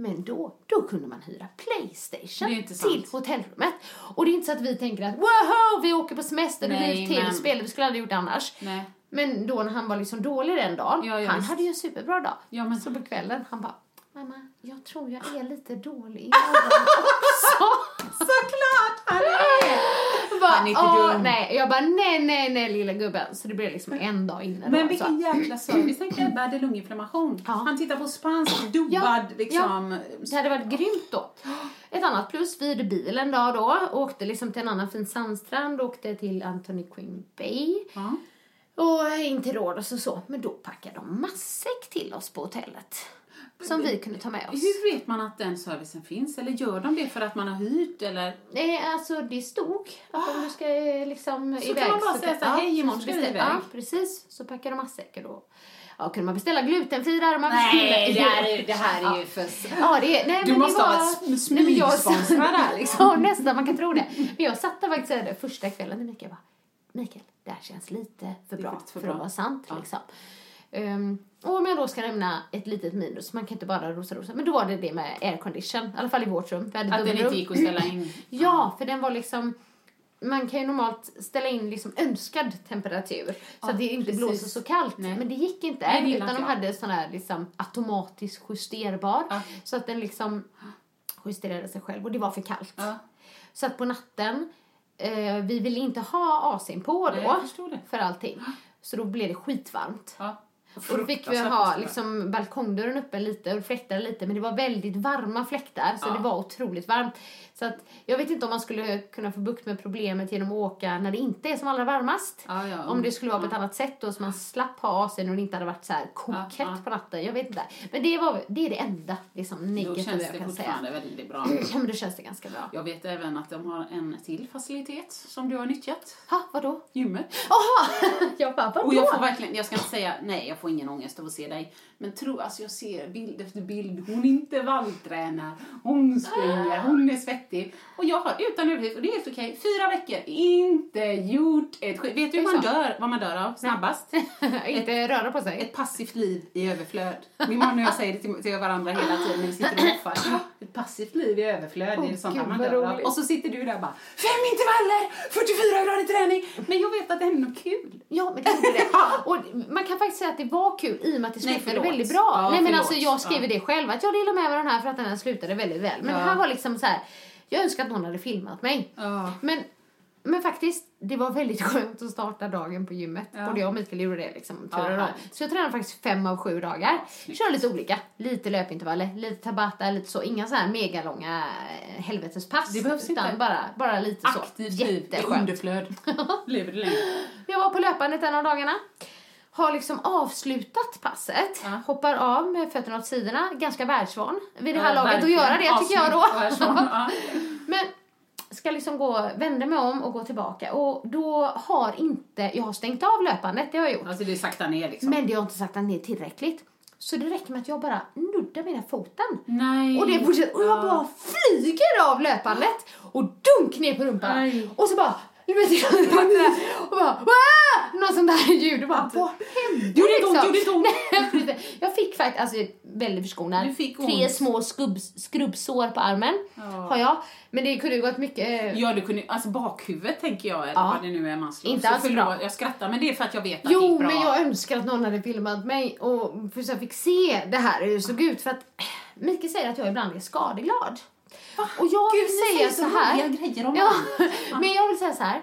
S1: Men då, då kunde man hyra Playstation
S3: Det
S1: till hotellrummet. Och det är inte så att vi tänker att wow, vi åker på semester
S3: Nej,
S1: vi till
S3: men-
S1: spel, vi skulle aldrig gjort det annars.
S3: Nej.
S1: Men då när han var liksom dålig den dagen,
S3: Ja,
S1: han
S3: visst.
S1: hade ju en superbra dag.
S3: Ja, men-
S1: Så på kvällen, han bara, mamma, jag tror jag är lite dålig i också.
S3: Såklart han är!
S1: Jag bara,
S3: Han är inte
S1: "Åh,
S3: dum."
S1: Nej, jag bara nej, nej, nej lilla gubben. Så det blev liksom en dag inne då.
S3: Men
S1: så.
S3: vilken jäkla service. Tänk dig Ebba hade lunginflammation.
S1: Ja.
S3: Han tittar på spansk dubbad
S1: Ja,
S3: liksom.
S1: Det hade varit grymt då. Ett annat plus, vi hyrde bil en dag då. Åkte liksom till en annan fin sandstrand. Åkte till Anthony Quinn Bay.
S3: Ja.
S1: Och in till Rhodos och så. Men då packade de matsäck till oss på hotellet. Som vi kunde ta med oss.
S3: Hur vet man att den servicen finns? Eller gör de det för att man har hyrt? Eller?
S1: Nej, alltså det stod att om du ska eh, liksom
S3: Så
S1: iväg
S3: kan man bara säga så här, "Hej, imorgon
S1: så
S3: ska vi iväg."
S1: Ja, precis. Så packade de matsäckar då. Ja, kunde man beställa glutenfri där? Man
S3: Nej, det här är, det här är ju för...
S1: Ja, det är, nej,
S3: Du
S1: men
S3: måste
S1: det
S3: ha
S1: var,
S3: varit
S1: men jag-
S3: smygsponsrad där, liksom.
S1: Nästan. Man kan tro det. Men jag satt där faktiskt där första kvällen till Mikael och bara, Mikael, det här känns lite för bra för,
S3: för
S1: att
S3: bra."
S1: vara sant.
S3: Ja.
S1: Liksom. Um, och om jag då ska nämna ett litet minus, man kan inte bara rosa rosa, men då var det det med aircondition, i alla fall i vårt rum. Vi hade
S3: Att den inte gick att ställa in.
S1: Ja, för den var liksom man kan ju normalt ställa in liksom önskad temperatur så
S3: Ja,
S1: att det inte
S3: precis.
S1: blåser så kallt.
S3: Nej.
S1: Men det gick inte.
S3: Nej,
S1: utan de hade sån här liksom automatiskt justerbar.
S3: Ja.
S1: Så att den liksom justerade sig själv och det var för kallt.
S3: Ja.
S1: Så att på natten, eh, vi ville inte ha AC'n på
S3: Nej,
S1: då.
S3: det.
S1: För allting. Så då blev det skitvarmt. Och då fick vi ha liksom, balkongdörren uppe lite och fläktade lite men det var väldigt varma fläktar så
S3: Ja.
S1: det var otroligt varmt. Så att jag vet inte om man skulle kunna få bukt med problemet genom att åka när det inte är som allra varmast.
S3: Ja, ja.
S1: Om det skulle vara på ett annat sätt då så man slapp ha AC'n och det inte hade varit så här kokhett
S3: Ja, ja.
S1: på natten. Jag vet inte. Men det, var, det är det enda liksom,
S3: Då
S1: negativa
S3: känns
S1: jag
S3: det
S1: kan säga.
S3: fortfarande väldigt bra.
S1: Ja men då känns det ganska bra.
S3: Jag vet även att de har en till facilitet som du har nyttjat.
S1: Ha, vadå?
S3: Gymmet.
S1: Jaha! jag bara, vadå?
S3: Och jag får verkligen, jag ska inte säga nej, jag får ingen ångest av att se dig. Men tro, alltså jag ser bild efter bild. Hon intervalltränar, hon springer, hon är svettig. Och jag har utan överdrift, och det är helt okej, fyra veckor, inte gjort ett skit. Vet du hur
S1: är
S3: man dör, vad man dör av snabbast?
S1: inte röra på sig.
S3: Ett passivt liv i överflöd. Min man och jag säger det till, till varandra hela tiden när vi sitter och hoppar. Ett passivt liv i överflöd, det är sånt här man dör av. Och så sitter du där och bara, fem intervaller, 44 grader träning. Men jag vet att det är ändå kul.
S1: Ja, men det gjorde det. Och man kan faktiskt säga att det var kul i och med att det
S3: Nej,
S1: slutade
S3: förlåt.
S1: väldigt bra.
S3: Ja,
S1: Nej, men
S3: förlåt.
S1: alltså jag skriver
S3: Ja.
S1: det själv, att jag delar med mig av den här för att den här slutade väldigt väl. Men
S3: Ja.
S1: det här var liksom så här, jag önskar att någon hade filmat mig.
S3: Ja.
S1: Men, men faktiskt, det var väldigt skönt att starta dagen på gymmet.
S3: Ja.
S1: Både jag och Mikael gjorde det liksom.
S3: Ja,
S1: så jag tränade faktiskt fem av sju dagar. Kör lite olika. Lite löpintervaller, lite tabata, lite så. Inga så här megalånga eh, helvetespass.
S3: Det behövs
S1: utan
S3: inte.
S1: Bara, bara lite så.
S3: Aktivt liv i underflöd. Lever du länge?
S1: Jag var på löpandet en av dagarna. Har liksom avslutat passet.
S3: Ja.
S1: Hoppar av med fötterna åt sidorna. Ganska världsvan vid det här
S3: Ja,
S1: laget att göra det tycker jag då.
S3: Ja.
S1: Men ska liksom gå, vända mig om och gå tillbaka. Och då har inte, jag har stängt av löpandet, det har jag gjort.
S3: Alltså det är sakta ner liksom.
S1: Men det har inte saktat ner tillräckligt. Så det räcker med att jag bara nuddar den foten.
S3: Nej.
S1: Och det fortsätter, och jag
S3: Ja.
S1: bara flyger av löpandet och dunk ner på rumpan.
S3: Aj.
S1: Och så bara, du vet, jag och bara, Wah! något sånt där ljud och bara, vad hände
S3: Gjorde det inte ont?
S1: liksom?
S3: Gjorde det ont?
S1: Nej, jag fick faktiskt, alltså väldigt förskonad, tre små skubbs, skrubbsår på armen
S3: Ja.
S1: har jag. Men det kunde ju gått mycket eh,
S3: Ja, du kunde, alltså bakhuvudet tänker jag, eller
S1: Ja.
S3: vad det nu är man slår.
S1: Inte alls bra.
S3: Jag skrattar, men det är för att jag vet att det
S1: Jo,
S3: gick bra.
S1: men jag önskar att någon hade filmat mig och för så jag fick se det här hur det såg ut. För att eh, Mikael säger att jag ibland är skadeglad. Och jag
S3: Gud,
S1: vill säga så
S3: så
S1: här.
S3: grejer om
S1: ja, men jag vill säga så här.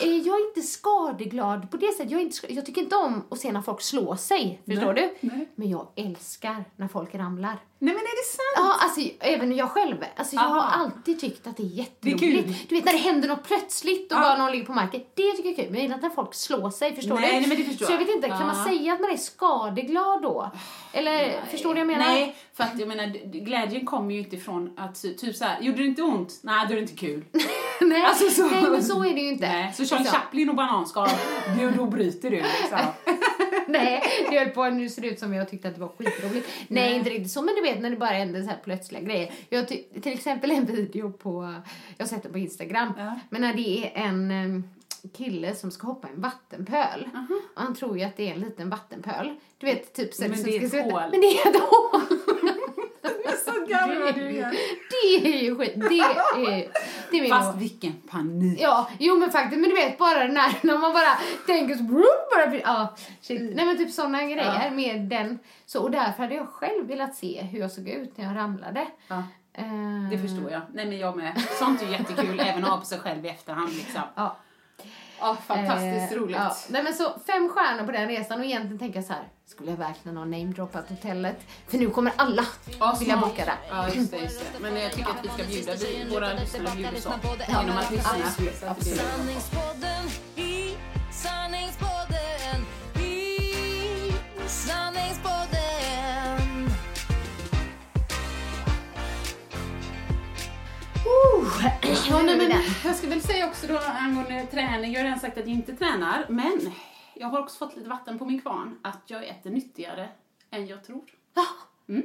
S1: Jag är inte skadeglad på det sättet. Jag, inte, jag tycker inte om att se när folk slår sig. Förstår
S3: Nej,
S1: du?
S3: nej.
S1: Men jag älskar när folk ramlar.
S3: Nej, men är det sant?
S1: Ja, alltså även jag själv. Alltså, jag har
S3: Aha.
S1: alltid tyckt att det är
S3: Det är
S1: jätteroligt. Du vet när det händer något plötsligt och
S3: Ja.
S1: bara någon ligger på marken. Det tycker jag är kul. Men jag gillar inte när folk slår sig, förstår
S3: Nej,
S1: du?
S3: nej, men det förstår
S1: Så jag vet inte, kan man
S3: Ja.
S1: säga att man är skadeglad då? Eller förstår du vad jag menar?
S3: Nej, för att jag menar, glädjen kommer ju inte ifrån att ty- typ så här, gjorde det inte ont? Nej, då är det inte kul.
S1: nej,
S3: Alltså, så-
S1: nej, men så är det ju inte.
S3: Nej, så Charlie
S1: Så-
S3: Chaplin och bananskal, då, då bryter du liksom.
S1: Nej, det höll på nu ser det ut som jag tyckte att det var skitroligt. Nej,
S3: Nej.
S1: inte riktigt så, men du vet när det bara händer så här plötsliga grejer. Jag till exempel en video på, jag har sett den på Instagram,
S3: Ja.
S1: men när det är en em, kille som ska hoppa i en vattenpöl. Och han tror ju att det är en liten vattenpöl. Du vet, typ så
S3: Men det är ett hål.
S1: Men det är ett hål!
S3: så gammal du är.
S1: Det är ju skit. Det är, det är min
S3: Fast vilken panik.
S1: Ja, jo men faktiskt, men du vet bara när, när man bara tänker så, bara ja, shit. Nej men typ sådana grejer med den. Så, och därför hade jag själv velat se hur jag såg ut när jag ramlade.
S3: Ja,
S1: Eh,
S3: det förstår jag. Nej men jag med. Sånt är jättekul, även att ha på sig själv i efterhand liksom.
S1: Ja.
S3: Ja, fantastiskt
S1: Eh,
S3: roligt.
S1: Ja. Nej men så fem stjärnor på den resan och egentligen tänker jag så här, skulle jag verkligen ha namedroppat hotellet? För nu kommer alla
S3: Ja,
S1: vilja boka där.
S3: Ja, just det, just det. Men jag tycker att vi ska bjuda vi, våra lyssnare bjuder så. Genom att lyssna.
S1: absolut, absolut.
S2: Sanningspodden i Sanningspodden i Sanningspodden
S3: Ja, nej, men jag ska väl säga också då angående träning, jag har redan sagt att jag inte tränar, men jag har också fått lite vatten på min kvarn att jag äter nyttigare än jag tror. Mm.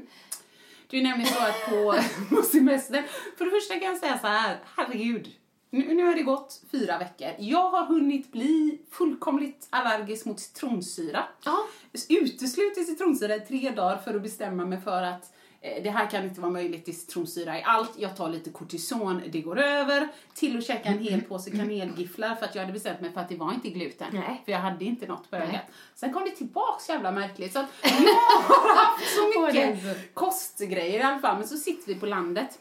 S3: Det är nämligen så att på, på semestern, för det första kan jag säga så här, herregud, nu, nu har det gått fyra veckor. Jag har hunnit bli fullkomligt allergisk mot citronsyra.
S1: Ja.
S3: Uteslutit citronsyra i tre dagar för att bestämma mig för att det här kan inte vara möjligt, det är citronsyra i allt. Jag tar lite kortison, det går över. Till att käka en hel påse kanelgifflar för att jag hade bestämt mig för att det var inte gluten.
S1: Nej.
S3: För jag hade inte något på ögat. Sen kom det tillbaks jävla märkligt. Så att jag har haft så mycket kostgrejer i alla fall. Men så sitter vi på landet.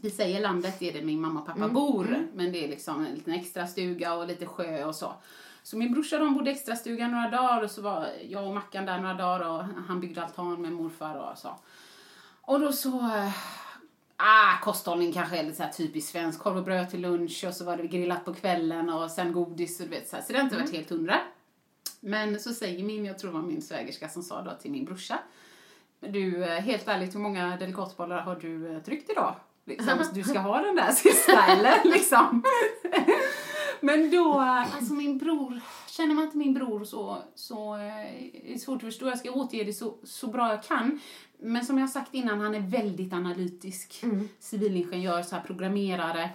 S3: Vi säger landet, det är det min mamma och pappa
S1: Mm.
S3: bor. Men det är liksom en liten extra stuga och lite sjö och så. Så min brorsa de bodde extra stugan några dagar och så var jag och Mackan där några dagar och han byggde altan med morfar och så. Och då så... eh, Ah, kosthållning kanske är lite så här typiskt svensk. Korv och bröd till lunch och så var det grillat på kvällen och sen godis och du vet så här. Så det har inte varit helt hundra. Men så säger min, jag tror det var min svägerska som sa då till min brorsa. Du, eh, helt ärligt, hur många delikatbollar har du eh, tryckt idag? Liksom, du ska ha den där sista eller liksom. Men då, alltså min bror, känner man inte min bror så, så är det svårt att förstå. Jag ska återge det så, så bra jag kan. Men som jag sagt innan, han är väldigt analytisk. Civilingenjör, så här programmerare.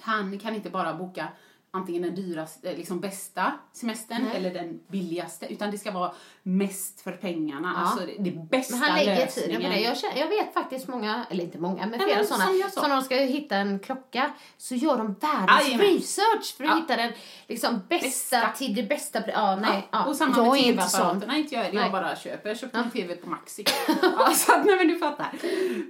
S3: Han kan inte bara boka antingen den dyraste, liksom bästa semestern
S1: Nej.
S3: eller den billigaste, utan det ska vara mest för pengarna.
S1: Ja.
S3: Alltså det, det bästa
S1: Men han lägger
S3: lösningen.
S1: tiden på det. Jag, känner, jag vet faktiskt många, eller inte många, men flera sådana.
S3: sa.
S1: Så när de ska hitta en klocka så gör de världens
S3: Jajamän.
S1: research för att
S3: Ja.
S1: hitta den liksom, bästa,
S3: Bästa.
S1: till det bästa. Ja, nej. Ja.
S3: Och samma
S1: jag
S3: med tv-apparaterna, inte jag heller. Jag bara köper. Jag köpte en tv på Maxi. ja, så att, nej men du fattar.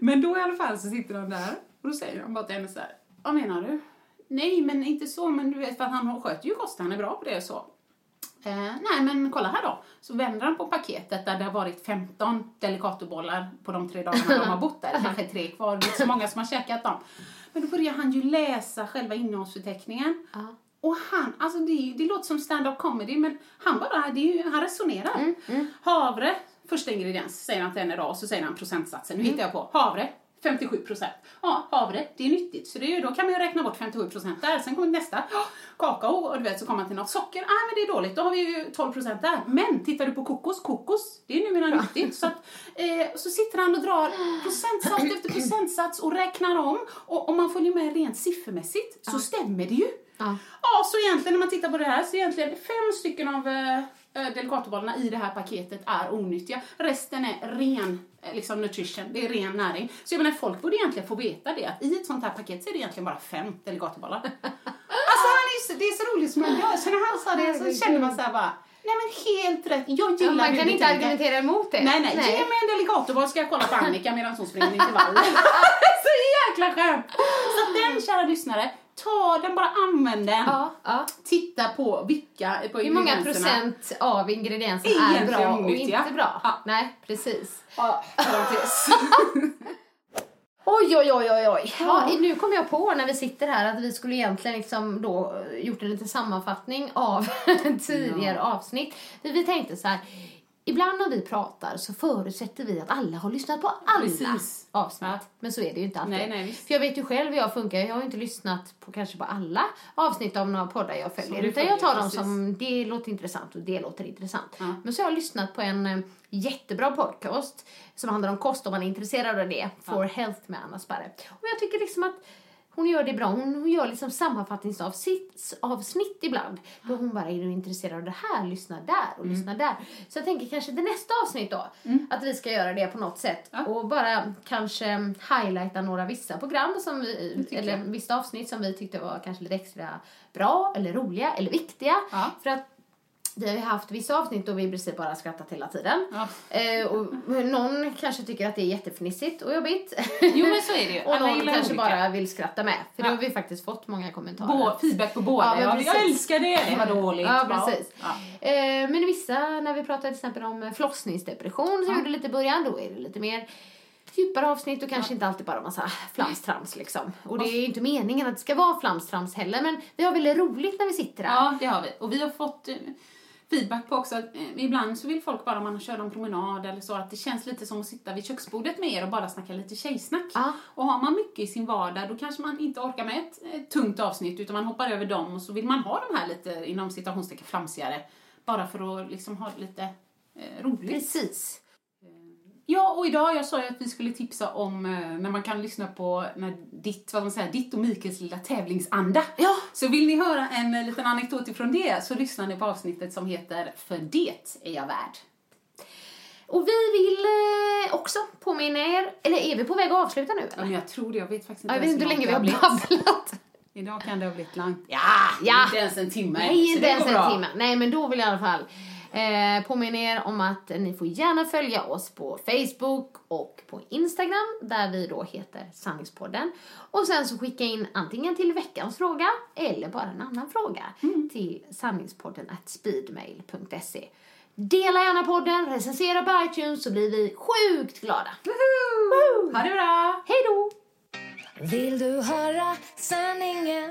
S3: Men då i alla fall så sitter de där och då säger de bara till henne så här. Vad menar du? Nej, men inte så, men du vet för att han sköter ju kosten, han är bra på det och så. Eh, nej, men kolla här då. Så vänder han på paketet där det har varit 15 delicatobollar på de tre dagarna de har bott där. Kanske tre kvar, det är inte så många som har käkat dem. Men då börjar han ju läsa själva innehållsförteckningen.
S1: Ja.
S3: Och han, alltså det, det låter som stand-up comedy, men han bara, det ju, han resonerar. Havre, första ingrediens, säger han till henne då, och så säger han procentsatsen. Nu hittar jag på. Havre, 57 procent. Ja, havre, det är nyttigt. Så det är då kan man ju räkna bort 57 procent där. Sen kommer nästa. Ja, kakao, och du vet, så kommer man till något socker. Nej, men det är dåligt. Då har vi ju 12 procent där. Men tittar du på kokos, kokos, det är numera nyttigt. Så, att, eh, så sitter han och drar procentsats efter procentsats och räknar om. Och om man följer med rent siffermässigt så stämmer det ju.
S1: Ja.
S3: Ja, så egentligen när man tittar på det här så egentligen fem stycken av eh, eh, Delicatobollarna i det här paketet är onyttiga. Resten är ren liksom nutrition, det är ren näring. Så jag menar, folk borde egentligen få veta det, att i ett sånt här paket så är det egentligen bara fem Delicatobollar. alltså han är så, det är så roligt som han gör, så när han sa det så kände man så här bara, nej men helt rätt, jag gillar
S1: Ja, man kan inte
S3: tänker.
S1: argumentera emot det.
S3: Nej, nej, ge mig en delicatoboll ska jag kolla på Annika medan hon springer intervaller. så jäkla skönt! Så den, kära lyssnare, ta den, bara använd den.
S1: Ja, ja.
S3: Titta på vilka, på
S1: Hur många procent av ingredienserna är
S3: Egentligen
S1: bra och inte bra?
S3: Ja.
S1: Nej, precis.
S3: Ja.
S1: Oj, oj, oj, oj, oj. Ja, nu kom jag på när vi sitter här att vi skulle egentligen liksom då eh, gjort en liten sammanfattning av tidigare avsnitt. Vi tänkte så här, ibland när vi pratar så förutsätter vi att alla har lyssnat på alla
S3: Precis.
S1: avsnitt.
S3: Ja.
S1: Men så är det ju inte alltid.
S3: Nej, nej.
S1: För jag vet ju själv hur jag funkar. Jag har ju inte lyssnat på kanske på alla avsnitt av några poddar jag följer. Utan jag
S3: följer,
S1: tar dem som det låter intressant och det låter intressant.
S3: Ja.
S1: Men så har jag lyssnat på en eh, jättebra podcast som handlar om kost om man är intresserad av det. For Health med Anna Sparre. Och jag tycker liksom att hon gör det bra. Hon, hon gör liksom sammanfattningsavsnitt avsnitt ibland. Då hon bara, är du intresserad av det här? Lyssna där och lyssna där. Så jag tänker kanske det nästa avsnitt då. Att vi ska göra det på något sätt.
S3: Ja.
S1: Och bara kanske highlighta några vissa program som vi, eller
S3: jag.
S1: vissa avsnitt som vi tyckte var kanske lite extra bra eller roliga eller viktiga.
S3: Ja.
S1: För att vi har ju haft vissa avsnitt då vi i princip bara skrattat hela tiden.
S3: Ja.
S1: Eh, och någon kanske tycker att det är jättefnissigt och jobbigt.
S3: Jo, men så är det ju.
S1: och
S3: Alla
S1: någon kanske
S3: olika.
S1: bara vill skratta med. För
S3: Ja.
S1: har vi faktiskt fått många kommentarer.
S3: Bå, feedback på båda.
S1: Ja,
S3: Ja, jag älskar det. Det var dåligt.
S1: Ja, precis.
S3: Ja.
S1: Eh, men vissa, när vi pratar till exempel om flossningsdepression som
S3: Ja.
S1: gjorde lite i början, då är det lite mer djupare avsnitt och kanske inte alltid bara massa flamstrams liksom. Och det är ju inte meningen att det ska vara flamstrams heller, men vi har väldigt roligt när vi sitter här.
S3: Ja, det har vi. Och vi har fått feedback på också att eh, ibland så vill folk bara om man kör en promenad eller så att det känns lite som att sitta vid köksbordet med er och bara snacka lite tjejsnack.
S1: Ja.
S3: Och har man mycket i sin vardag då kanske man inte orkar med ett, ett tungt avsnitt utan man hoppar över dem och så vill man ha de här lite inom citationstecken flamsigare bara för att liksom ha lite eh, roligt.
S1: Precis.
S3: Ja, och idag, jag sa ju att vi skulle tipsa om eh, när man kan lyssna på när ditt, vad man säger, ditt och Mikaels lilla tävlingsanda.
S1: Ja.
S3: Så vill ni höra en eh, liten anekdot ifrån det så lyssnar ni på avsnittet som heter För det är jag värd.
S1: Och vi vill eh, också påminna er, eller är vi på väg att avsluta nu
S3: Ja,
S1: eller?
S3: men jag tror det, jag vet faktiskt inte
S1: Jag vet inte hur länge vi har babblat.
S3: Idag kan det ha blivit långt. Ja,
S1: Ja.
S3: inte ens en timme.
S1: Nej, inte ens en timme. Nej, men då vill jag i alla fall eh, påminna er om att ni får gärna följa oss på Facebook och på Instagram där vi då heter Sanningspodden. Och sen så skicka in antingen till veckans fråga eller bara en annan fråga till sanningspodden at speedmail.se. Dela gärna podden, recensera på iTunes så blir vi sjukt glada. Woho!
S3: Ha det bra!
S1: Hej då!
S2: Vill du höra sanningen?